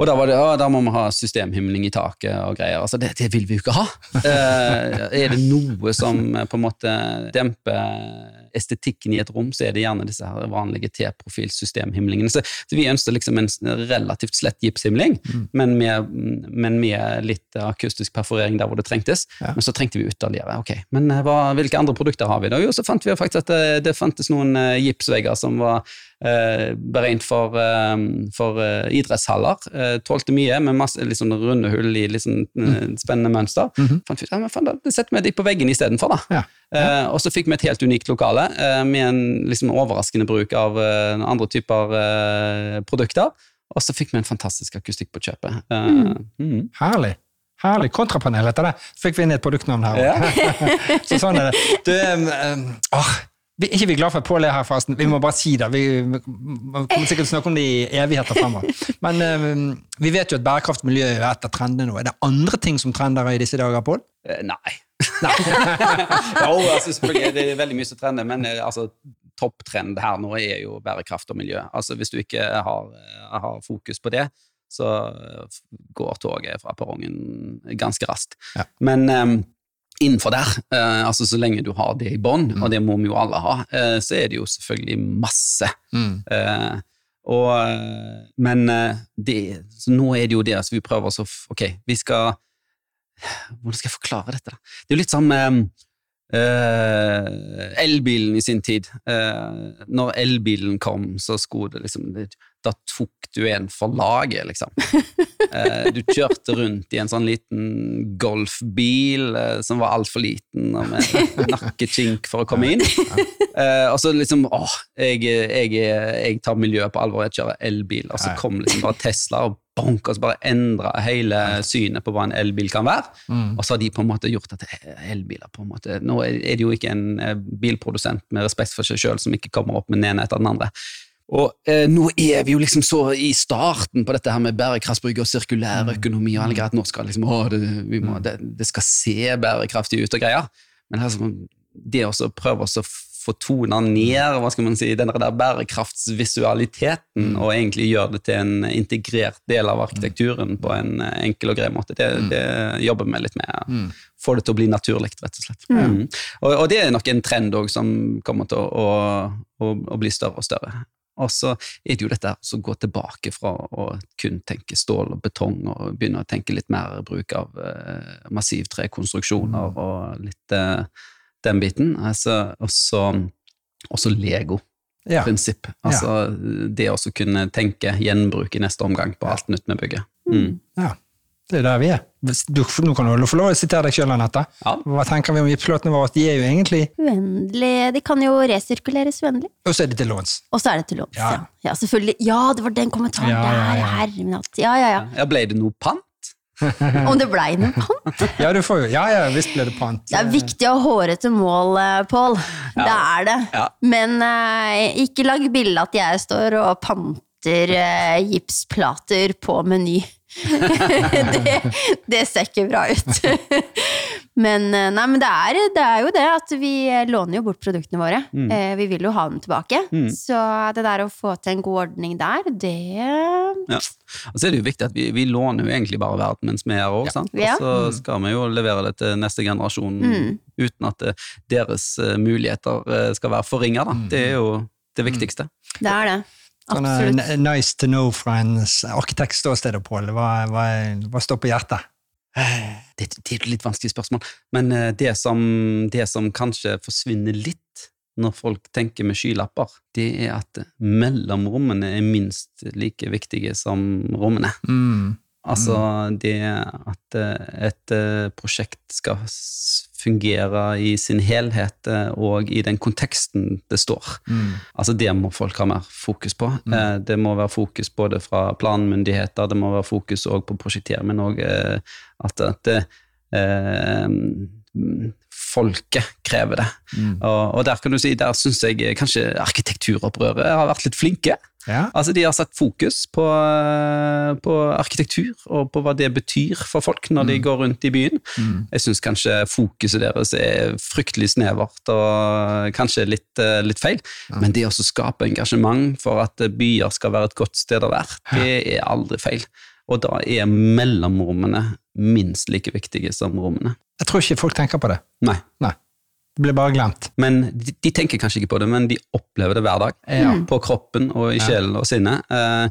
og da var det, ja, da må vi ha systemhimling i taket og greier. Altså, det, det vil vi jo ikke ha! Uh, er det noe som på en måte demper estetikken i et rom, så er det gjerne disse her vanlige T-profil-systemhimlingene. Så, så vi ønsket liksom en relativt slett gipshimling, men, med, men med litt akustisk perforering der hvor det trengtes. Ja. Men så trengte vi ytterligere. ok, Men eh, hva, hvilke andre produkter har vi da? Jo, så fant vi faktisk at det, det fantes noen eh, gipsvegger som var eh, beregnet for, eh, for eh, idrettshaller. Eh, tålte mye, med masse sånn runde hull i eh, spennende mønster. Mhm. Fant vi, ut, ja, men faen, da setter vi de på veggen istedenfor, da. Ja. Eh, og så fikk vi et helt unikt lokale eh, med en liksom overraskende bruk av eh, andre typer eh, produkter. Og så fikk vi en fantastisk akustikk på kjøpet. Eh, mm. Herlig. Herlig. Kontrapanel heter det. Fikk vi inn et produktnavn her. Ja. så sånn er det. Du, um, oh. åh, Vi, er ikke vi glad for at Pål er her, forresten? Vi må bare si det. Vi vi kommer sikkert til å snakke om det i evigheter fremover. Men eh, vi vet jo at bærekraft og miljø er et av trendene nå. Er det andre ting som trender i disse dager, Pål? Eh, Nei. jo, altså, selvfølgelig, det er veldig mye som trender, men eh, altså, topptrend her nå er jo bærekraft og miljø. Altså, hvis du ikke har, eh, har fokus på det, så eh, går toget fra perrongen ganske raskt. Ja. Men eh, innenfor der, eh, altså så lenge du har det i bånn, Mm. og det må vi jo alle ha, eh, så er det jo selvfølgelig masse. Eh, og, eh, men eh, det, så nå er det jo det, altså, vi prøver oss å Ok, vi skal Hvordan skal jeg forklare dette? da? Det er jo litt som eh, elbilen i sin tid. Uh, når elbilen kom, så skulle det liksom Da tok du en for laget, liksom. Uh, du kjørte rundt i en sånn liten golfbil som var altfor liten, og med nakkekink for å komme inn. Og så liksom åh, jeg, jeg, jeg tar miljøet på alvor, jeg kjører elbil. Og så kom liksom bare Tesla og bonk, og så bare endra hele synet på hva en elbil kan være. Mm. Og så har de på en måte gjort at elbiler på en måte Nå er det jo ikke en eh, bilprodusent med respekt for seg sjøl som ikke kommer opp med den ene etter den andre. Og eh, nå er vi jo liksom så i starten på dette her med bærekraftsbruk og sirkulær økonomi og alle greier. at Nå skal liksom, å, det, vi må, det, det skal se bærekraftig ut og greier. Men altså, det å prøve å så få tona ned hva skal man si, den der bærekraftsvisualiteten og egentlig gjøre det til en integrert del av arkitekturen på en eh, enkel og grei måte, det, det jobber vi litt med. Få det til å bli naturlig, rett og slett. Mm. Og, og det er nok en trend også, som kommer til å, å, å, å bli større og større. Og så er det jo dette å gå tilbake fra å kun tenke stål og betong, og begynne å tenke litt mer bruk av eh, massivtrekonstruksjoner og litt eh, den biten. Altså, og så også Lego-prinsipp. Ja. Altså det å kunne tenke gjenbruk i neste omgang på alt nytt vi bygger. Mm. ja. Det er der vi er. Du, nå kan du få lov å sitere deg sjøl, Anette. Ja. Hva tenker vi om gipsplåtene våre? De er jo egentlig Uendelig. De kan jo resirkuleres uendelig. Og så er det til låns. Og så er det til låns. Ja. Ja. ja, selvfølgelig. Ja, det var den kommentaren Ja, ja, ja. der. Herre min hatt. Ja, ja, ja. Ja, ble det noe pant? Om det blei noe pant? Ja, du får ja, ja, visst ble det pant. Det er viktig å ha hårete mål, Pål. Pål. Det er det. Ja. Men uh, ikke lag bilde at jeg står og panter uh, gipsplater på Meny. det, det ser ikke bra ut. men eh, nei, men det er, det er jo det at vi låner jo bort produktene våre. Mm. vi vil jo ha dem tilbake. Mm. Så det der å få til en god ordning der, det Ja. Og så er det jo viktig at vi, vi låner jo egentlig bare verden mens vi er her òg, sant? Ja. Og så skal vi jo levere det til neste generasjon Mm. uten at eh, deres eh, muligheter eh, skal være forringa, da. Det er jo det viktigste. Det er det. Sånn, eh, Absolutt. nice to know fra en s- arkitektståsted, Pål. Hva, hva, hva står på hjertet? Det, det er et litt vanskelig spørsmål, men eh, det som, det som kanskje forsvinner litt når folk tenker med skylapper, det er at mellomrommene er minst like viktige som rommene. Mm. Altså det at eh, et eh, prosjekt skal fungere i sin helhet eh, og i den konteksten det står. Mm. Altså Det må folk ha mer fokus på. Mm. Det må være fokus både fra planmyndigheter, det må være fokus også på prosjektering, men òg at, dette eh, mm, folket krever det. Mm. Og, og der kan du si, der syns jeg eh, kanskje arkitekturopprøret har vært litt flinke. Ja. Altså De har satt fokus på, eh, på arkitektur og på hva det betyr for folk når de går rundt i byen. Mm. Jeg syns kanskje fokuset deres er fryktelig snevert og kanskje litt, eh, litt feil. Men det å skape engasjement for at byer skal være et godt sted å være, det er aldri feil. Og da er mellomrommene minst like viktige som rommene. Jeg tror ikke folk tenker på det. Nei. Nei. Det blir bare glemt. Men de, de tenker kanskje ikke på det, men de opplever det hver dag. Ja. På kroppen og i sjelen og sinnet. Eh,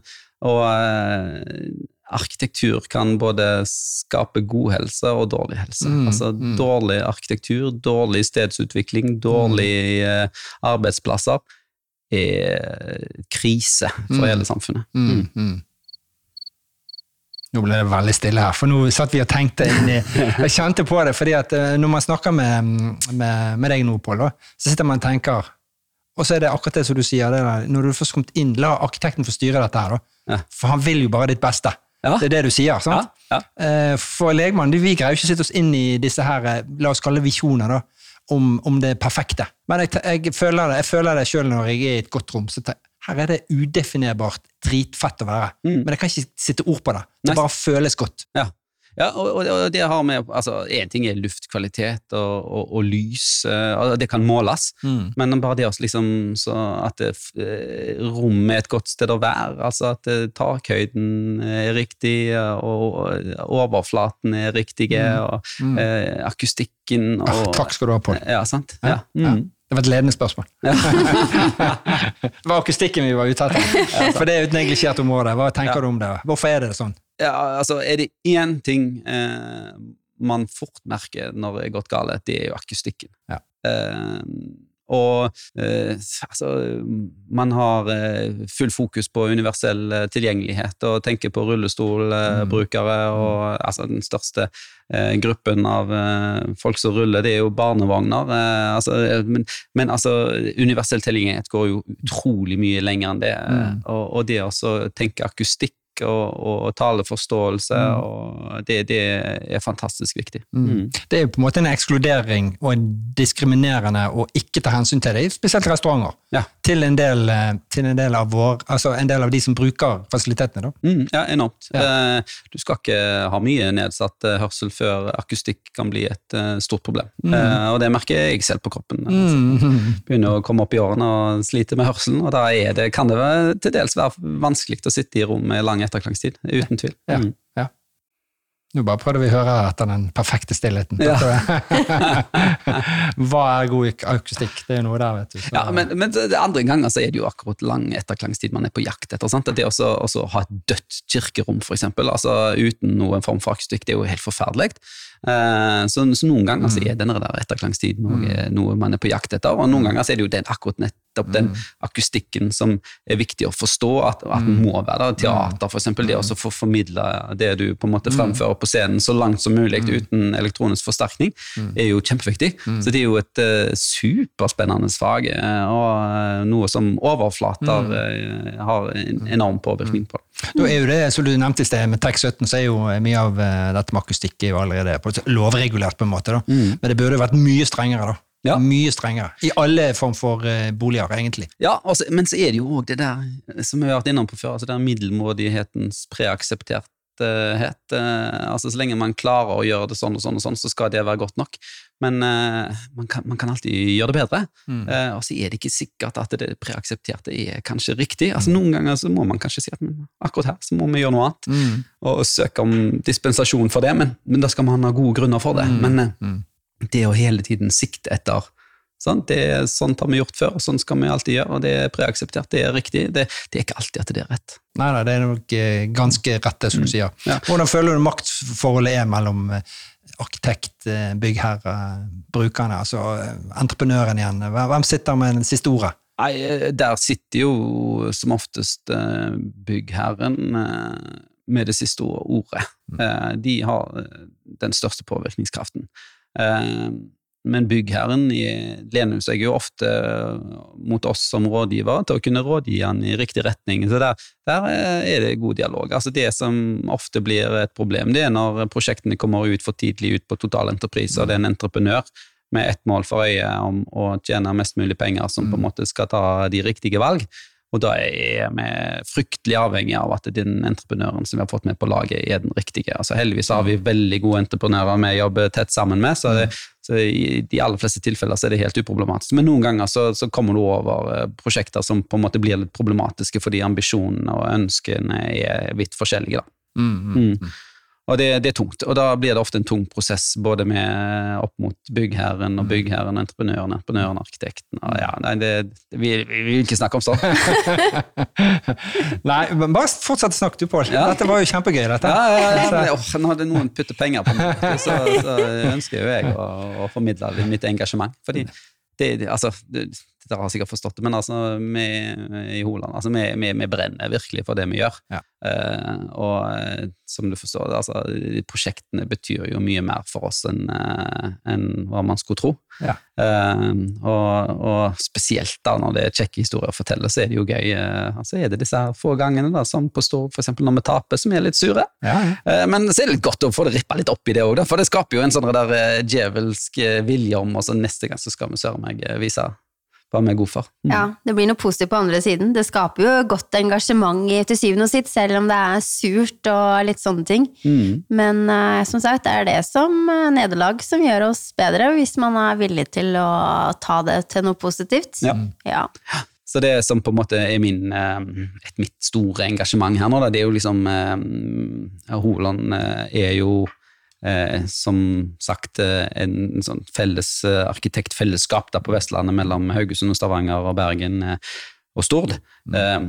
og eh, arkitektur kan både skape god helse og dårlig helse. Mm, Altså mm. dårlig arkitektur, dårlig stedsutvikling, dårlige eh, arbeidsplasser er krise for Mm. hele samfunnet. Nå ble det veldig stille her, for nå satt vi og tenkte inn i Jeg kjente på det, fordi at eh, når man snakker med, med, med deg nå, Pål, så sitter man og tenker Og så er det akkurat det som du sier, det der, når du først kommet inn, la arkitekten få styre dette her, da. For han vil jo bare ditt beste. Ja. Det er det du sier, sant? ja. Ja. For legmannen, vi greier jo ikke å sitte oss inn i disse her, eh, la oss kalle det visjoner, da. om, om det perfekte. Men jeg, jeg føler det, jeg føler det sjøl når jeg er i et godt rom. så te- her er det udefinerbart dritfett å være. Mm. Men jeg kan ikke sitte ord på det. Det Nei. bare føles godt. Ja, og, og, og det har med altså, En ting er luftkvalitet og, og, og lys, eh, og det kan måles. Men bare det også, liksom, så at det, eh, rommet er et godt sted å være, altså at eh, takhøyden er riktig, og overflaten er riktige, og Mm. akustikken og Ah, takk skal du ha, Pål. Ja, sant? Ja, Ja. Det var et ledende spørsmål. det var akustikken vi var ute etter. For det er jo et neglisjert område. Hva tenker Ja. du om det? Hvorfor er det sånn? Ja, altså, er det én ting eh, man fort merker når det er gått galt, det er jo akustikken. Ja. Eh, og eh, altså Man har eh, full fokus på universell eh, tilgjengelighet og tenker på rullestolbrukere. og altså Den største eh, gruppen av eh, folk som ruller, det er jo barnevogner. Eh, altså, eh, men, men altså, universell tilgjengelighet går jo utrolig mye lenger enn det. eh, Mm. Og, og det å tenke akustikk og, og taleforståelse, Mm. og det, det er fantastisk viktig. Mm. Mm. Det er jo på en måte en ekskludering og en diskriminerende å ikke ta hensyn til det, spesielt restauranter. Ja. Til en del, eh, til en del av vår, altså en del av de som bruker fasilitetene. da. Mm, ja, enormt. Ja. Eh, du skal ikke ha mye nedsatt eh, hørsel før akustikk kan bli et stort problem. Mm. Eh, og det merker jeg selv på kroppen. Altså, Mm. begynner å komme opp i årene og sliter med hørselen, og da er det, kan det være, til dels være vanskelig å sitte i rom med lang etterklangstid. Uten tvil. Ja. Mm. Nå bare prøvde vi å høre etter den perfekte stillheten. Ja. Hva er god akustikk? Det er jo noe der, vet du. Så- Ja, men, men andre ganger så er det jo akkurat lang etterklangstid man er på jakt etter. Sant? Det også ha et dødt kirkerom, eksempel, altså uten noen form for akustikk, det er jo helt forferdelig. Eh, så, så noen ganger så er denne der etterklangstiden noe, noe man er på jakt etter, og noen ganger så er det jo den, akkurat nettopp den akustikken som er viktig å forstå, at, at den må være der. Teater, eksempel, det å få formidle det du på en måte fremfører på scenen så langt som mulig uten elektronisk forsterkning, er jo kjempeviktig. Så det er jo et uh, superspennende fag, eh, og noe som overflater uh, har en enorm påvirkning på. Da er jo det, som du nevnte i sted, med TEK 17, så er jo mye av dette med akustikk er jo allerede på, lovregulert, på en måte. da. Men det burde vært mye strengere, da. Ja. Mye strengere. I alle form for uh, boliger, egentlig. Ja, altså, men så er det jo òg det der som vi har vært innom på før, altså den middelmådighetens preaksepterthet. Eh, altså Så lenge man klarer å gjøre det sånn og sånn, og sånn, så skal det være godt nok. Men eh, man, kan, man kan alltid gjøre det bedre. Eh, og så er det ikke sikkert at det preaksepterte er kanskje riktig. Altså Noen ganger så må man kanskje si at men, akkurat her så må vi gjøre noe annet, og søke om dispensasjon for det, men, men da skal man ha gode grunner for det. Men eh, det å hele tiden sikte etter Sant? Det sånt har vi gjort før, og sånn skal vi alltid gjøre. og Det er preakseptert, det er riktig. Det, det er ikke alltid at det er rett. Nei, nei, det er nok eh, ganske rett, det som du sier. Ja. Hvordan føler du maktforholdet er mellom eh, arkitekt, eh, byggherre, brukerne, altså entreprenøren igjen? Hvem sitter med det siste ordet? Nei, der sitter jo som oftest byggherren med det siste ordet. Mm. De har den største påvirkningskraften. Eh, Men byggherren i- lener seg jo ofte mot oss som rådgiver til å kunne rådgi han i riktig retning. Så der, der eh, er det god dialog. Altså Det som ofte blir et problem, det er når prosjektene kommer ut for tidlig ut på totalentreprise, og det er en entreprenør med ett mål for øye om å tjene mest mulig penger, som på en måte skal ta de riktige valg. Og da er vi fryktelig avhengig av at den entreprenøren som vi har fått med på laget, er den riktige. Altså Heldigvis har vi veldig gode entreprenører vi jobber tett sammen med, så, det, så i de aller fleste tilfeller så er det helt uproblematisk. Men noen ganger så, så kommer du over eh, prosjekter som på en måte blir litt problematiske fordi ambisjonene og ønskene er vidt forskjellige. da. Mm. Og det, det er tungt, og da blir det ofte en tung prosess både med opp mot byggherren og byggherren, entreprenøren, entreprenøren, arkitekten. Og ja, nei, det, vi, vi vil ikke snakke om sånt. Nei, men bare fortsett å snakke du, Pål. Ja. Dette var jo kjempegøy, dette. Ja, ja, ja, men, nå hadde noen puttet penger på meg, så, så ønsker jo jeg å, å formidle mitt engasjement. Fordi det, det, altså, dere har sikkert forstått det, men altså, vi i Holand altså, vi, vi, vi brenner virkelig for det vi gjør. Ja. Uh, og eh, som du forstår, altså, prosjektene betyr jo mye mer for oss enn uh, en hva man skulle tro. Ja. Uh, og, og spesielt da når det er kjekke historier å fortelle, så er det jo gøy. eh, altså er det disse her få gangene da, som på Stord, for eksempel når vi taper, som er litt sure. Ja, ja. Eh, Men så er det litt godt å få det rippa litt opp i det òg, for det skaper jo en sånn der eh, djevelsk eh, vilje om og så neste gang så skal vi søren meg eh, vise hva er gode for. Mm. Ja, det blir noe positivt på andre siden. Det skaper jo godt engasjement i- til syvende og sitt, selv om det er surt og litt sånne ting. Mm. Men uh, som sagt, det er det som uh, nederlag som gjør oss bedre, hvis man er villig til å ta det til noe positivt. Ja. Ja. Så det som på en måte er min, eh, et mitt store engasjement her nå, det er jo liksom eh, er jo eh, som sagt eh, en sånn felles eh, arkitektfellesskap der på Vestlandet mellom Haugesund og Stavanger og Bergen eh, og Stord. Eh,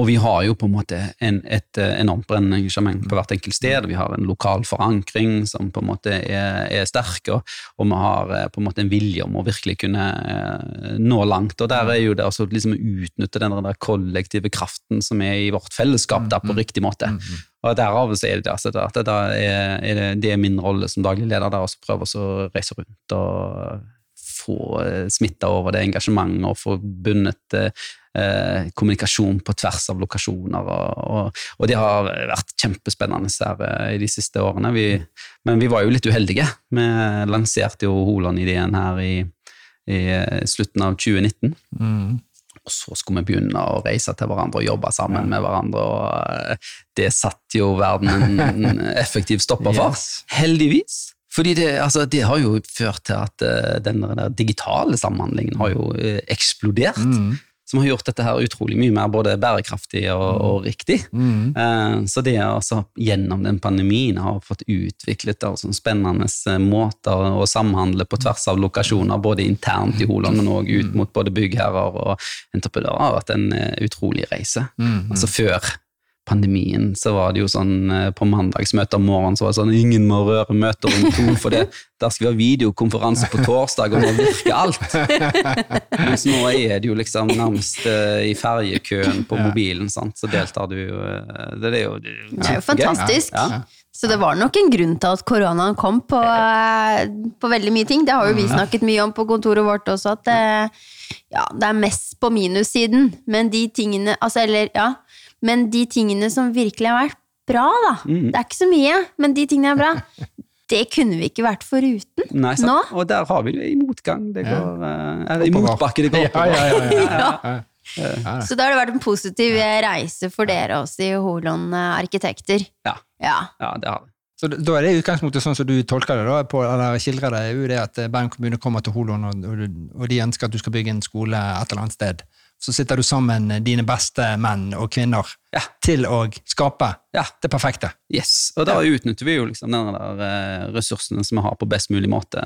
og vi har jo på en måte en, et eh, enormt brennende engasjement på hvert enkelt sted. Vi har en lokal forankring som på en måte er, er sterk, og, og vi har eh, på en måte en vilje om å virkelig kunne eh, nå langt. Og der er jo det altså liksom å utnytte den der kollektive kraften som er i vårt fellesskap der på riktig måte. Og derav så er det altså, at det, da er, er det, det er min rolle som daglig leder der, å prøve å reise rundt og få smitta over det engasjementet og få bundet eh, kommunikasjon på tvers av lokasjoner. Og, og, og det har vært kjempespennende her eh, i de siste årene. Vi, men vi var jo litt uheldige. Vi lanserte jo Holand-ideen her i, i eh, slutten av 2019. Mm. Og så skulle vi begynne å reise til hverandre og jobbe sammen med hverandre, og eh, det satt jo verden en effektiv stopper for. Yes. Heldigvis. Fordi det, altså, det har jo ført til at uh, den digitale samhandlingen har jo uh, eksplodert. Mm. Som har gjort dette her utrolig mye mer både bærekraftig og, og riktig. Mm. Eh, så det altså gjennom den pandemien har fått utviklet sånn spennende eh, måter å samhandle på tvers av lokasjoner, både internt i Holand, men òg ut mot både byggherrer og entreprenører, har vært en eh, utrolig reise. Mm. Altså Før pandemien så var det jo sånn eh, på mandagsmøte om morgenen så var det sånn ingen må røre møter om to, for det, der skal vi ha videokonferanse på torsdag, og nå virker alt. Mens nå er det jo liksom nærmest uh, i ferjekøen på mobilen, sant? så deltar du jo eh, Det, det er jo Det er jo fantastisk. Ja. Så det var nok en grunn til at koronaen kom på, på veldig mye ting. Det har jo vi snakket mye om på kontoret vårt også, at det, ja, det er mest på minussiden. Men de tingene, altså, eller, ja, men de tingene som virkelig har vært bra, da. Mm. Det er ikke så mye, men de tingene er bra. Det kunne vi ikke vært foruten. Nei. Nå? Og der har vi det i motgang. Det går, ja. eller i motbakke det går oppover. ja, ja, ja, ja. Ja. Ja. Så da har det vært en positiv reise for dere også i Holon eh, Arkitekter. Ja. Ja. Ja, det har vi. Så da- er det i utgangspunktet sånn som du tolker det, da, på, eller skildrer det, er jo det at eh, Bergen kommune kommer til Holon, og, og, og de ønsker at du skal bygge en skole et eller annet sted. Så sitter du sammen dine beste menn og kvinner Ja. til å skape Ja. det perfekte. Yes, og da utnytter vi jo liksom denne der eh, ressursene som vi har på best mulig måte.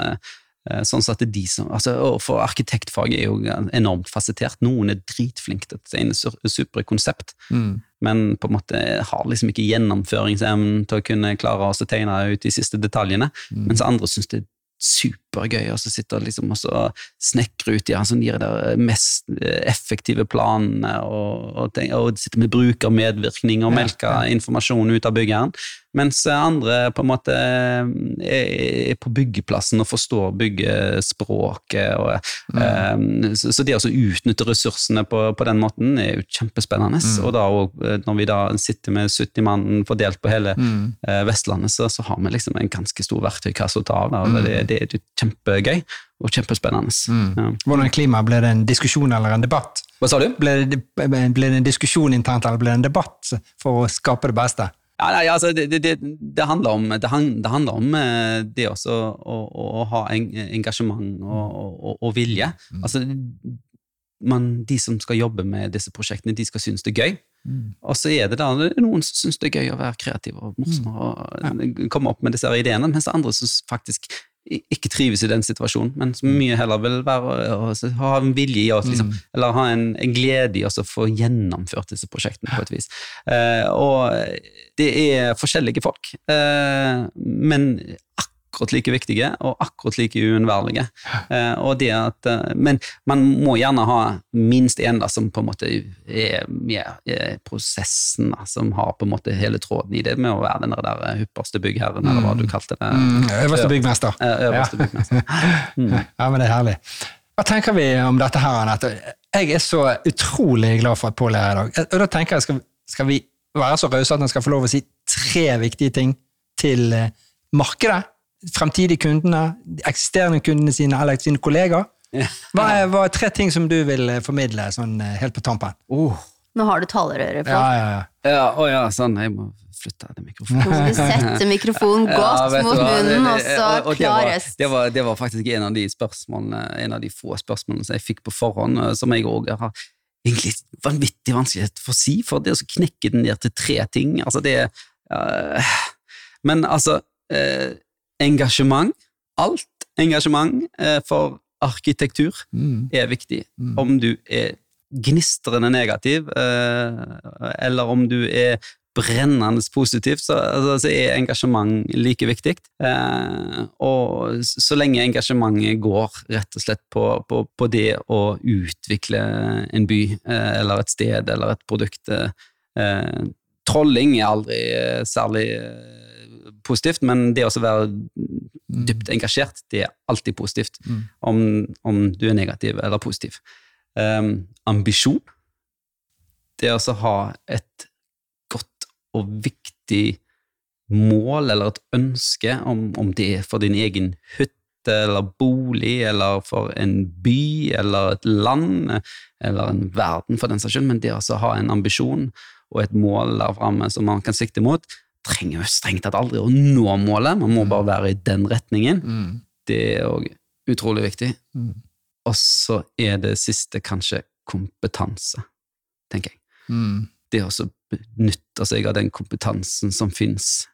eh, Sånn at det er de som, altså, For arkitektfag er jo enormt fasettert. Noen er dritflinke til sur- supre konsept, Mm. men på en måte har liksom ikke gjennomføringsevnen til å kunne klare å tegne ut de siste detaljene. Mens andre syns det er supergøy å så sitte og liksom og så snekre ut de, altså, de der mest eh, effektive planene, og, og, tenk- og sitte med brukermedvirkning og Ja, melke informasjon ut av byggeren. Mens andre på en måte er, er på byggeplassen og forstår byggespråket. Og, eh, så, så det å utnytte ressursene på, på den måten er jo kjempespennende. Og da, og, eh, når vi da sitter med 70 mann fordelt på hele Mm. eh, Vestlandet, så, så har vi liksom en ganske stor verktøykasse å ta av. Da, det, det er jo kjempegøy og kjempespennende. Ja. Hvordan klima? Ble det en diskusjon eller en debatt? Hva sa du? Ble det, ble det en diskusjon internt, eller ble det en debatt for å skape det beste? Ja, nei, altså, det, det, det, handler om det, handler om eh, det også å, å, ha en, engasjement og, og, og vilje. Altså, man, de som skal jobbe med disse prosjektene, de skal synes det er gøy. Og så er det da noen som syns det er gøy å være kreativ og morsom og komme opp med disse ideene, mens andre syns faktisk ikke trives i den situasjonen, men som mye heller vil være å ha en vilje i oss, liksom, eller ha en, en glede i oss å få gjennomført disse prosjektene på et vis. Eh, og det er forskjellige folk, eh, men akkurat like viktige og akkurat like uunnværlige. Eh, eh, men man må gjerne ha minst én som på en måte er med i prosessen, da, som har på en måte hele tråden i det, med å være den der eh, byggherren, eller hva du kalte det. Mm, øverste byggmester. Eh, Øverste byggmester. Mm. Ja, men det er herlig. Hva tenker vi om dette her, Anette? Jeg er så utrolig glad for at Pål er her i dag. Og da tenker jeg, skal, skal vi være så rause at han skal få lov å si tre viktige ting til eh, markedet? Fremtidige kundene, de eksisterende kundene sine eller sine kollegaer? Hva er, hva er tre ting som du vil eh, formidle sånn eh, helt på tampen? Oh. Nå har du talerøret på. Ja, ja, ja. Ja, å ja, sånn. Jeg må flytte den mikrofonen. Nå skal du sette mikrofonen godt ja, mot hva, munnen, og så og- og det var- klarest. Det var, det var faktisk en av de spørsmålene, en av de få spørsmålene som jeg fikk på forhånd, eh, som jeg òg har egentlig vanvittig vanskelig for å si, for det å knekke den ned til tre ting, altså det uh, Men altså, eh, engasjement, alt engasjement eh, for arkitektur Mm. er viktig. Mm. Om du er gnistrende negativ, eh, eller om du er brennende positiv, så, altså, er engasjement like viktig. Eh, og så lenge engasjementet går rett og slett på, på, på det å utvikle en by, eh, eller et sted, eller et produkt eh, Trolling er aldri eh, særlig eh, positivt, men det å være dypt engasjert, det er alltid positivt Mm. om, om du er negativ eller positiv. Um, ambisjon. Det å ha et godt og viktig mål eller et ønske, om, om det er for din egen hytte eller bolig, eller for en by eller et land, eller en verden for den saks skyld, men det å ha en ambisjon og et mål der framme som man kan sikte mot, trenger jo strengt tatt aldri å nå målet, man må bare være i den retningen. Mm. Det er òg utrolig viktig. Mm. Og så er det siste kanskje kompetanse, tenker jeg. Mm. Det å benytte seg av den kompetansen som fins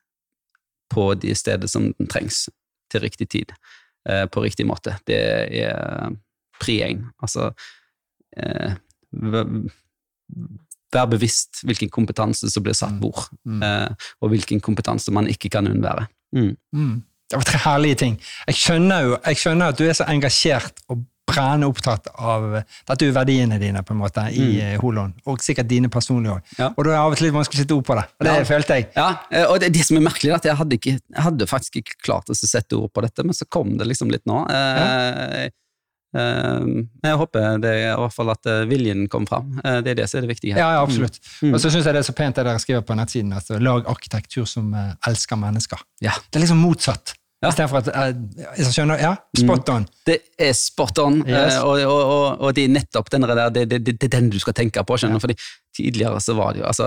på de steder som den trengs, til riktig tid, eh, på riktig måte. Det er pri én. Altså eh, Vær bevisst hvilken kompetanse som blir satt hvor, Mm. eh, og hvilken kompetanse man ikke kan unnvære. Mm. Mm. Det var tre herlige ting. Jeg skjønner jo jeg skjønner at du er så engasjert og brennende opptatt av Dette er jo verdiene dine på en måte i mm. Holon, og sikkert dine personlige òg. Ja. Og da er det av og til litt vanskelig å sette ord på det. Og det Ja. følte jeg. Ja, eh, og det, det som er merkelig, er at jeg hadde, ikke, jeg hadde faktisk ikke klart å sette ord på dette, men så kom det liksom litt nå. Eh, eh, men jeg håper det, i hvert fall at eh, viljen kom fram. Eh, det er det som er det viktige. her. Ja, ja absolutt. Mm. Og så syns jeg det er så pent det dere skriver på nettsiden. at Lag arkitektur som eh, elsker mennesker. Ja. Det er liksom motsatt. Ja. Istedenfor at jeg skjønner, Ja, spot on. Det er spot on, Yes. og, og, og, og det er nettopp den der, det, det, det, er den du skal tenke på. skjønner du? Fordi Tidligere så var det jo altså,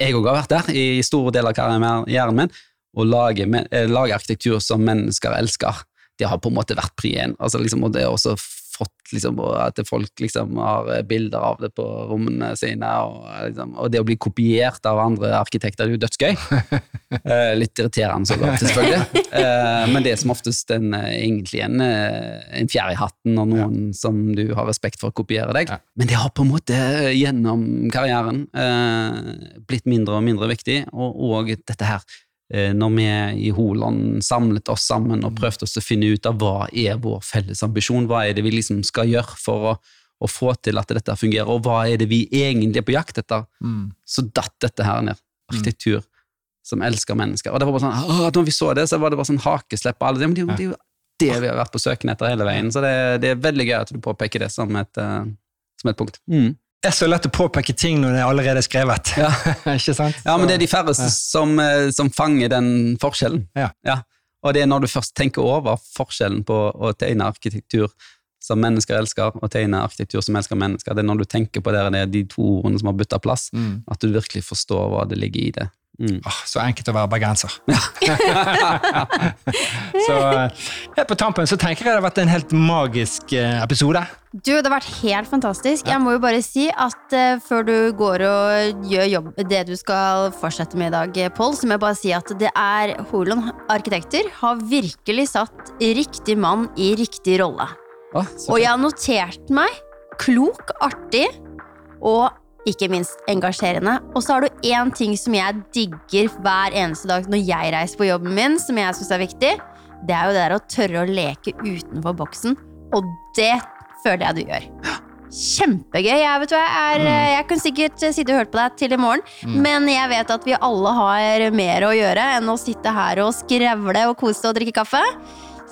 Jeg òg har vært der i store deler av karrieren min. Å lage, lage arkitektur som mennesker elsker, det har på en måte vært pri én. Altså, liksom, og det er også fått liksom, at folk liksom har eh, bilder av det på rommene sine. Og, liksom, og det å bli kopiert av andre arkitekter det er jo dødsgøy. Eh, litt irriterende, så godt, selvfølgelig. Eh, men det er som oftest en, eh, egentlig en, eh, en fjær i hatten når noen som du har respekt for, kopierer deg. Ja. Men det har på en måte eh, gjennom karrieren eh, blitt mindre og mindre viktig, og, og dette her eh, når vi i Holand samlet oss sammen og prøvde oss å finne ut av hva er vår felles ambisjon, hva er det vi liksom skal gjøre for å, å få til at dette fungerer, og hva er det vi egentlig er på jakt etter, Mm. så datt dette her ned. Arkitektur som elsker mennesker. Og det var bare sånn, når vi så det, så var det bare sånn hakeslepp på alle. Det, det jo det vi har vært på søken etter hele veien, så det, det er veldig gøy at du påpeker det som et, eh, som et punkt. Mm. Er så lett å påpeke ting når det allerede er skrevet. Ja. Ikke sant? Ja, men det er de færreste som, eh, som fanger den forskjellen. Ja. Og det er når du først tenker over forskjellen på å tegne arkitektur som mennesker elsker, og tegne arkitektur som elsker mennesker. Det er når du tenker på det, det er de to ordene som har bytta plass, Mm. at du virkelig forstår hva det ligger i det. Mm. Åh, så enkelt å være bergenser. så eh, helt på tampen så tenker jeg det har vært en helt magisk eh, episode. Du, det har vært helt fantastisk. Jeg må jo bare si at uh, før du går og gjør jobb, det du skal fortsette med i dag, Pål, så må jeg bare si at det er Holon Arkitekter har virkelig satt riktig mann i riktig rolle. Oh, Og jeg har notert meg klok, artig og ikke minst engasjerende. Og så har du én ting som jeg digger hver eneste dag når jeg reiser på jobben min, som jeg syns er viktig. det er jo det der å tørre å leke utenfor boksen. Og det føler jeg du gjør. Kjempegøy. Jeg, vet hva, jeg, er, Mm. jeg kunne sikkert sitte og hørt på deg til i morgen, men jeg vet at vi alle har mer å gjøre enn å sitte her og skrevle og kose og drikke kaffe.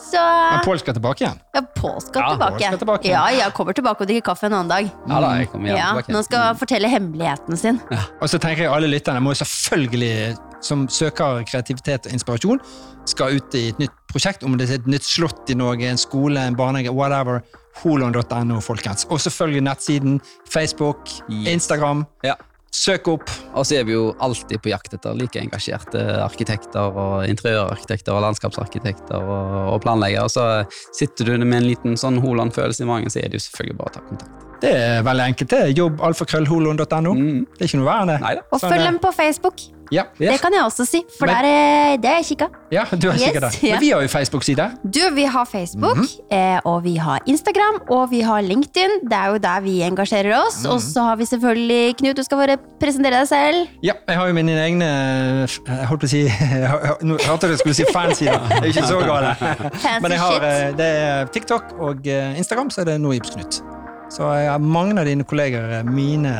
Så Men Pål skal tilbake igjen. ja, Pål skal Ja, tilbake. skal tilbake. Ja, jeg kommer tilbake og drikker kaffe en annen dag. Ja da, jeg kommer Ja, tilbake. Nå skal han fortelle hemmeligheten sin. Og så tenker jeg alle lytterne må selvfølgelig, som søker kreativitet og inspirasjon, skal ut i et nytt prosjekt, om det er et nytt slott i Norge, en skole, en barnehage, whatever. Holon.no, folkens. Og selvfølgelig nettsiden, Facebook, Yes. Instagram. Ja. Søk opp. Og så er vi jo alltid på jakt etter like engasjerte arkitekter og interiørarkitekter og landskapsarkitekter og, og planleggere. Så sitter du med en liten sånn Holand-følelse i magen, så er det jo selvfølgelig bare å ta kontakt. Det er veldig enkelt. det er Jobbalfakrøllholon.no. Mm. Det er ikke noe verre det. Og Sånn følg dem på Facebook. Ja, Det kan jeg også si, for Men- der, det har jeg kikka. ja, du har Yes, kikka ja. Men vi har jo Facebook-side. Du, vi har Facebook, mm -hmm. og vi har Instagram, og vi har LinkedIn. Det er jo der vi engasjerer oss. Mhm. Og så har vi selvfølgelig Knut, du skal bare presentere deg selv. Ja, jeg har jo mine egne Jeg holdt på å si Nå hørte jeg du skulle si fansider. Det er ikke så galt. Men jeg har, eh, det er TikTok og eh, Instagram, så er det Noibs Knut. Så mange av dine kolleger er mine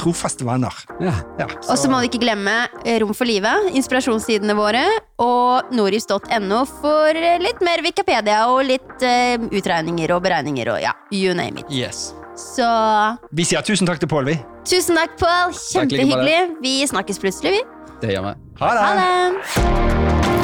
trofaste venner. Ja. Ja, Og så må du ikke glemme eh, Rom for livet, inspirasjonssidene våre, og noris.no for eh, litt mer Wikipedia og litt uh, utregninger og beregninger og ja, you name it. Yes. Så Vi sier tusen takk til Pål, vi. tusen takk, Pål. Kjempehyggelig. Vi snakkes plutselig, vi. Det gjør vi. Ha det! Ha det.